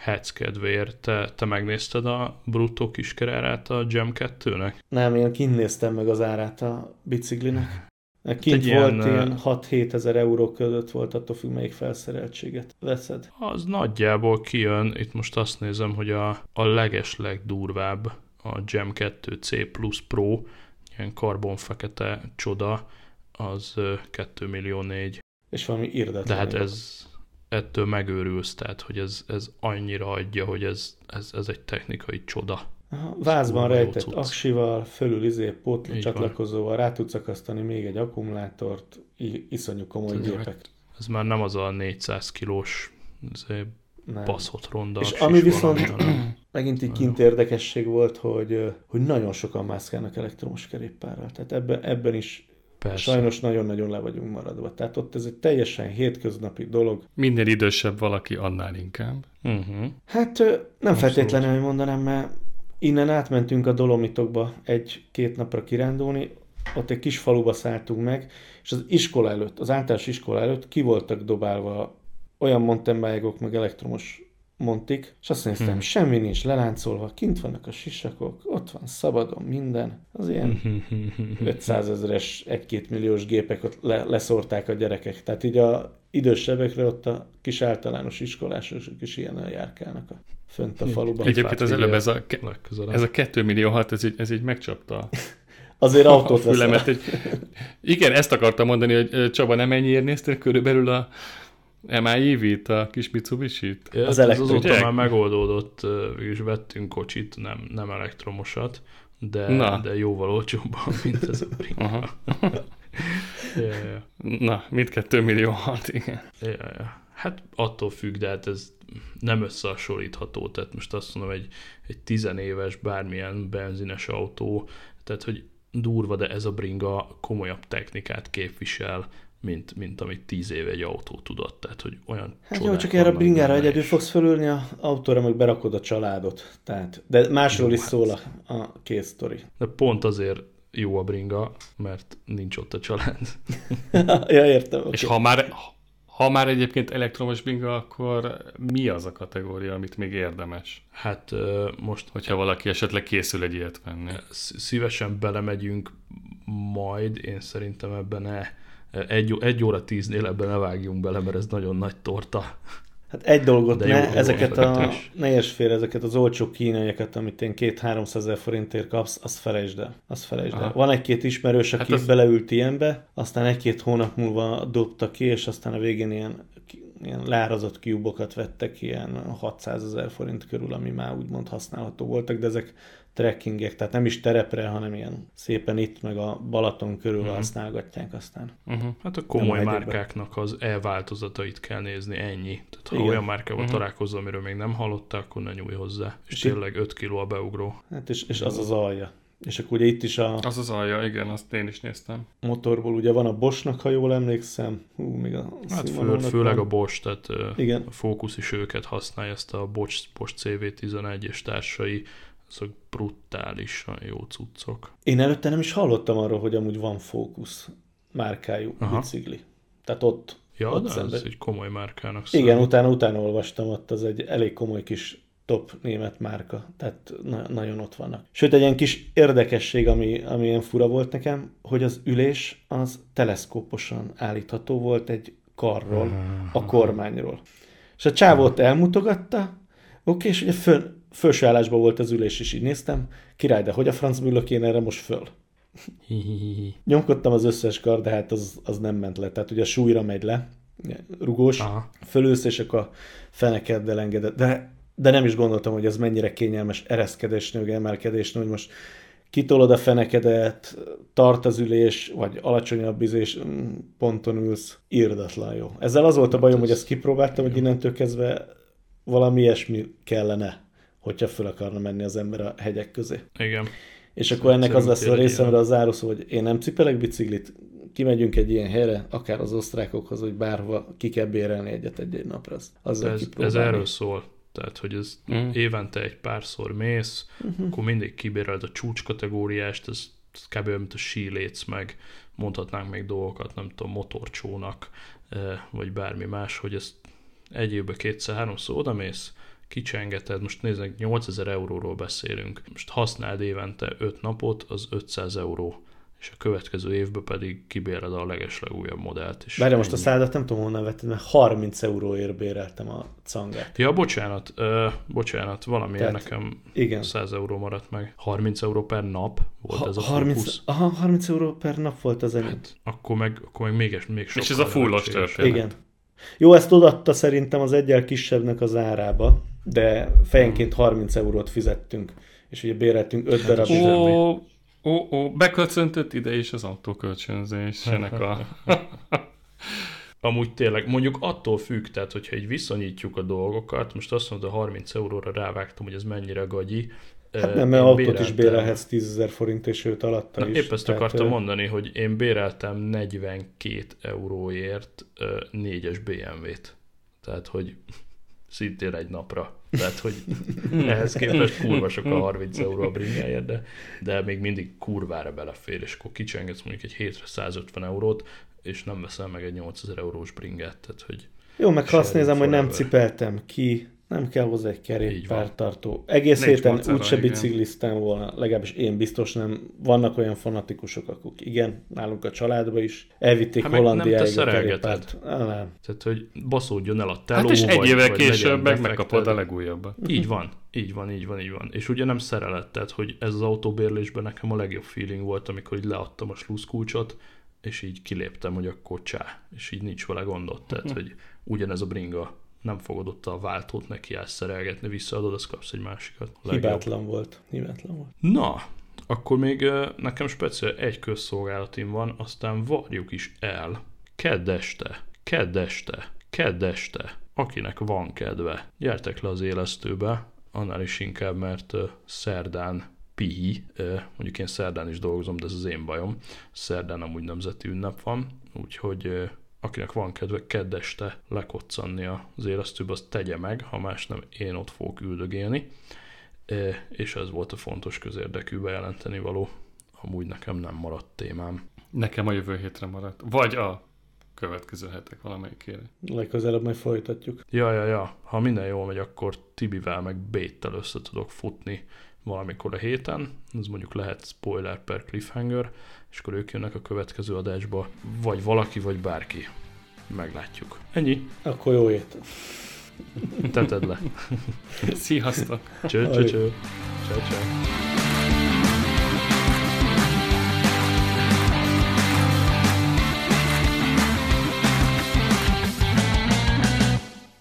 Hetz kedvéért. Te, te megnézted a bruttó kiskerárát a Gem 2-nek? Nem, én kint néztem meg az árát a biciklinek. Kint egy volt ilyen, ilyen, ö, 6-7 ezer euró között volt, attól függ, melyik felszereltséget veszed. Az nagyjából kijön, itt most azt nézem, hogy a, a leges legdurvább a Gem 2 C Plus Pro, ilyen karbonfekete csoda, az ö, 2 millió 4. És valami irdatlan. De hát ez ettől megőrülsz, tehát hogy ez, ez annyira adja, hogy ez, ez, ez egy technikai csoda. Aha, vázban jó rejtett cucc. aksival, fölül izé pótló Így van. csatlakozóval, rá tudsz akasztani még egy akkumulátort, i- iszonyú komoly Ez gépek. Ez már nem az a 400 kilós izé, Nem. baszott ronda. És ami viszont megint így kint érdekesség volt, hogy, hogy nagyon sokan mászkálnak elektromos kerékpárral. Tehát ebben, ebben is Persze. sajnos nagyon-nagyon le vagyunk maradva. Tehát ott ez egy teljesen hétköznapi dolog. Minél idősebb valaki, annál inkább. Uh-huh. Hát nem Abszolút. feltétlenül hogy mondanám, mert innen átmentünk a Dolomitokba egy-két napra kirándulni, ott egy kis faluba szálltunk meg, és az iskola előtt, az általános iskola előtt ki voltak dobálva olyan mountainbike meg elektromos montik, és azt néztem, Hmm. hmm. semmi nincs leláncolva, kint vannak a sisakok, ott van szabadon minden. Az ilyen 500 ezeres, 1-2 milliós gépek ott le, leszórták a gyerekek. Tehát így a idősebbekre ott a kis általános iskolások is ilyen járkálnak a, fönt a faluban. Egyébként az előbb ez a, ez a 2 millió 6, ez így, ez így megcsapta Azért autót veszel. fülemet. Egy... Igen, ezt akartam mondani, hogy Csaba, nem ennyiért néztél körülbelül a MIV-t, a kis Mitsubishi-t? Az az azóta Ugye? már megoldódott, és vettünk kocsit, nem, nem elektromosat, de, Na. de jóval olcsóbban, mint ez a bringa. Aha. ja, ja, Na, 2 millió 6, igen. ja, ja. Hát attól függ, de hát ez nem összehasonlítható, tehát most azt mondom, egy, egy tizenéves bármilyen benzines autó, tehát hogy durva, de ez a bringa komolyabb technikát képvisel, mint, mint amit tíz éve egy autó tudott, tehát hogy olyan Hát jó, csak erre a bringára egyedül és- fogsz fölülni, a autóra meg berakod a családot. Tehát, de másról Jó, is hát. szól a, a két sztori. De pont azért jó a bringa, mert nincs ott a család. ja, értem. És Okay. ha már, Ha már egyébként elektromos bringa, akkor mi az a kategória, amit még érdemes? Hát most Hogyha valaki esetleg készül egy ilyet venni. sz- szívesen belemegyünk majd, én szerintem ebben ne, egy, egy óra tíznél ebben ne vágjunk bele, mert ez nagyon nagy torta. Hát egy dolgot De ne, jó, jó ezeket a, ötletes. ne érts félre, ezeket az olcsó kínaiakat, amit én két-háromszáz ezer forintért kapsz, azt felejtsd el. Azt felejtsd el. Aha. Van egy-két ismerős, aki Hát az- beleült ilyenbe, aztán egy-két hónap múlva dobta ki, és aztán a végén ilyen, ilyen leárazott kiubokat vettek ilyen 600 ezer forint körül, ami már úgymond használható voltak, de ezek trekkingek, tehát nem is terepre, hanem ilyen szépen itt, meg a Balaton körül Mhm. használgatják aztán. Uh-huh. Hát a komoly a márkáknak az e-változatait kell nézni, ennyi. Tehát ha Igen. olyan márkával Mhm. találkozol, amiről még nem hallottál, akkor ne nyújj hozzá. És És tényleg 5 kiló a beugró. Hát és, és az az alja. És akkor ugye itt is a Az az alja, igen, azt én is néztem. motorból ugye van a Boschnak, ha jól emlékszem. Hú, még a Hát fő, főleg van. a Bosch, tehát Igen. a Focus is őket használja, ezt a Bosch, Bosch CV11 és társai, azok brutálisan jó cuccok. Én előtte nem is hallottam arról, hogy amúgy van Focus márkájú Aha. bicikli. Tehát ott, Ja, Ott de ez szemben. egy komoly márkának igen, utána, utána olvastam, ott az egy elég komoly kis top német márka, tehát na- nagyon ott vannak. Sőt, egy ilyen kis érdekesség, ami, ami ilyen fura volt nekem, hogy az ülés az teleszkóposan állítható volt egy karról, a kormányról. És a csávót elmutogatta, oké, és ugye föl, felső állásban volt az ülés, és így néztem, király, de hogy a francba ülök én erre most föl? Nyomkodtam az összes kar, de hát az, az nem ment le. Tehát ugye a súlyra megy le, rugós, Aha. fölülsz, és akkor a fenekeddel engedett. De, de nem is gondoltam, hogy ez mennyire kényelmes ereszkedésnő, vagy emelkedésnő, hogy most kitolod a fenekedet, tart az ülés, vagy alacsonyabb izés mm, ponton ülsz, írdatlan jó. Ezzel az volt a bajom, ez- hogy ezt kipróbáltam, hogy innentől kezdve valami ilyesmi kellene, hogyha föl akarna menni az ember a hegyek közé. Igen. És akkor ennek az lesz a részemre az zárószó, hogy én nem cipelek biciklit, kimegyünk egy ilyen helyre, akár az osztrákokhoz, hogy bárhova ki kell bérelni egyet egy-egy napra. Az, Ez, ez erről szól. Tehát, hogy ez Mm. évente egy párszor mész, Mhm. akkor mindig kibéreld a csúcskategóriást, ez, ez kb. olyan, mint a síléc, meg mondhatnánk még dolgokat, nem tudom, motorcsónak, eh, vagy bármi más, hogy ezt egy évben kétszer, háromszor odamész, kicsengeted, most nézzük, 8000 euróról beszélünk, most használd évente 5 napot, az 500 euró, és a következő évben pedig kibéred a legeslegújabb modellt. És Várja, most a szádat nem tudom honnan vetted, mert 30 euróért béreltem a cangát. Ja, bocsánat, ö, bocsánat, valamiért Tehát- nekem Igen. 100 euró maradt meg. 30 euró per nap volt Ha, ez a 30, 30... aha, 30 euró per nap volt az enyém. Hát, akkor meg, akkor meg még, még sokkal És ez a fullos történet. Igen. Jó, ezt odatta szerintem az egyel kisebbnek az árába, de fejenként 30 eurót fizettünk, és ugye béreltünk 5 darab ez üzembe. Ó, ó, ó, beköszöntött ide is az autókölcsönzésének a... Amúgy tényleg, mondjuk attól függ, tehát hogyha így viszonyítjuk a dolgokat, most azt mondod, a 30 euróra rávágtam, hogy ez mennyire gagyi. Hát nem, mert autót is béreltem- bérelhetsz 10 ezer forint, és őt alatta Na, is. épp ezt Tehát, akartam mondani, hogy én béreltem 42 euróért ö, négyes BMW-t. Tehát, hogy szintén egy napra. Tehát, hogy ehhez képest kurva sok a 30 euró a bringáért, de, de még mindig kurvára belefér, és akkor kicsengetsz mondjuk egy hétre 150 eurót, és nem veszel meg egy 8000 eurós bringát, tehát, hogy Jó, meg ha azt nézem, hogy nem forever. cipeltem ki, nem kell hozzá egy kerékpártartó. Egész Nincs héten úgyse bicikliztem volna, legalábbis én biztos nem. Vannak olyan fanatikusok, akik igen, nálunk a családban is elvitték Hát Hollandiáig a kerékpárt. Nem. Tehát, hogy baszódjon el a teló, Hát és egy évvel később meg megkapod a legújabbat. Így van, így van, így van, így van. És ugye nem szerelet, tehát hogy ez az autóbérlésben nekem a legjobb feeling volt, amikor így leadtam a sluszkulcsot, és így kiléptem, hogy akkor csá, és így nincs vele gondot, tehát hogy ugyanez a bringa, nem fogod ott a váltót neki szerelgetni, visszaadod, azt kapsz egy másikat. Legjobb. Hibátlan volt. Hibátlan volt. Na, akkor még nekem speciál egy közszolgálatim van, aztán varjuk is el. Kedd este, kedd este, kedd este, akinek van kedve, gyertek le az élesztőbe, annál is inkább, mert szerdán pihi, mondjuk én szerdán is dolgozom, de ez az én bajom, szerdán amúgy nemzeti ünnep van, úgyhogy akinek van kedve kedd este lekoccanni az élesztőbe, azt tegye meg, ha más nem, én ott fogok üldögélni. E, és ez volt a fontos közérdekű bejelenteni való. Amúgy nekem nem maradt témám. Nekem a jövő hétre maradt. Vagy a következő hetek valamelyikére. Legközelebb majd folytatjuk. Ja, ja, ja. Ha minden jól megy, akkor Tibivel meg Béttel össze tudok futni valamikor a héten. Ez mondjuk lehet spoiler per cliffhanger, és akkor ők jönnek a következő adásba. Vagy valaki, vagy bárki. Meglátjuk. Ennyi. Akkor jó ét. Teted le. Sziasztok! Cső, cső, cső. Cső, cső.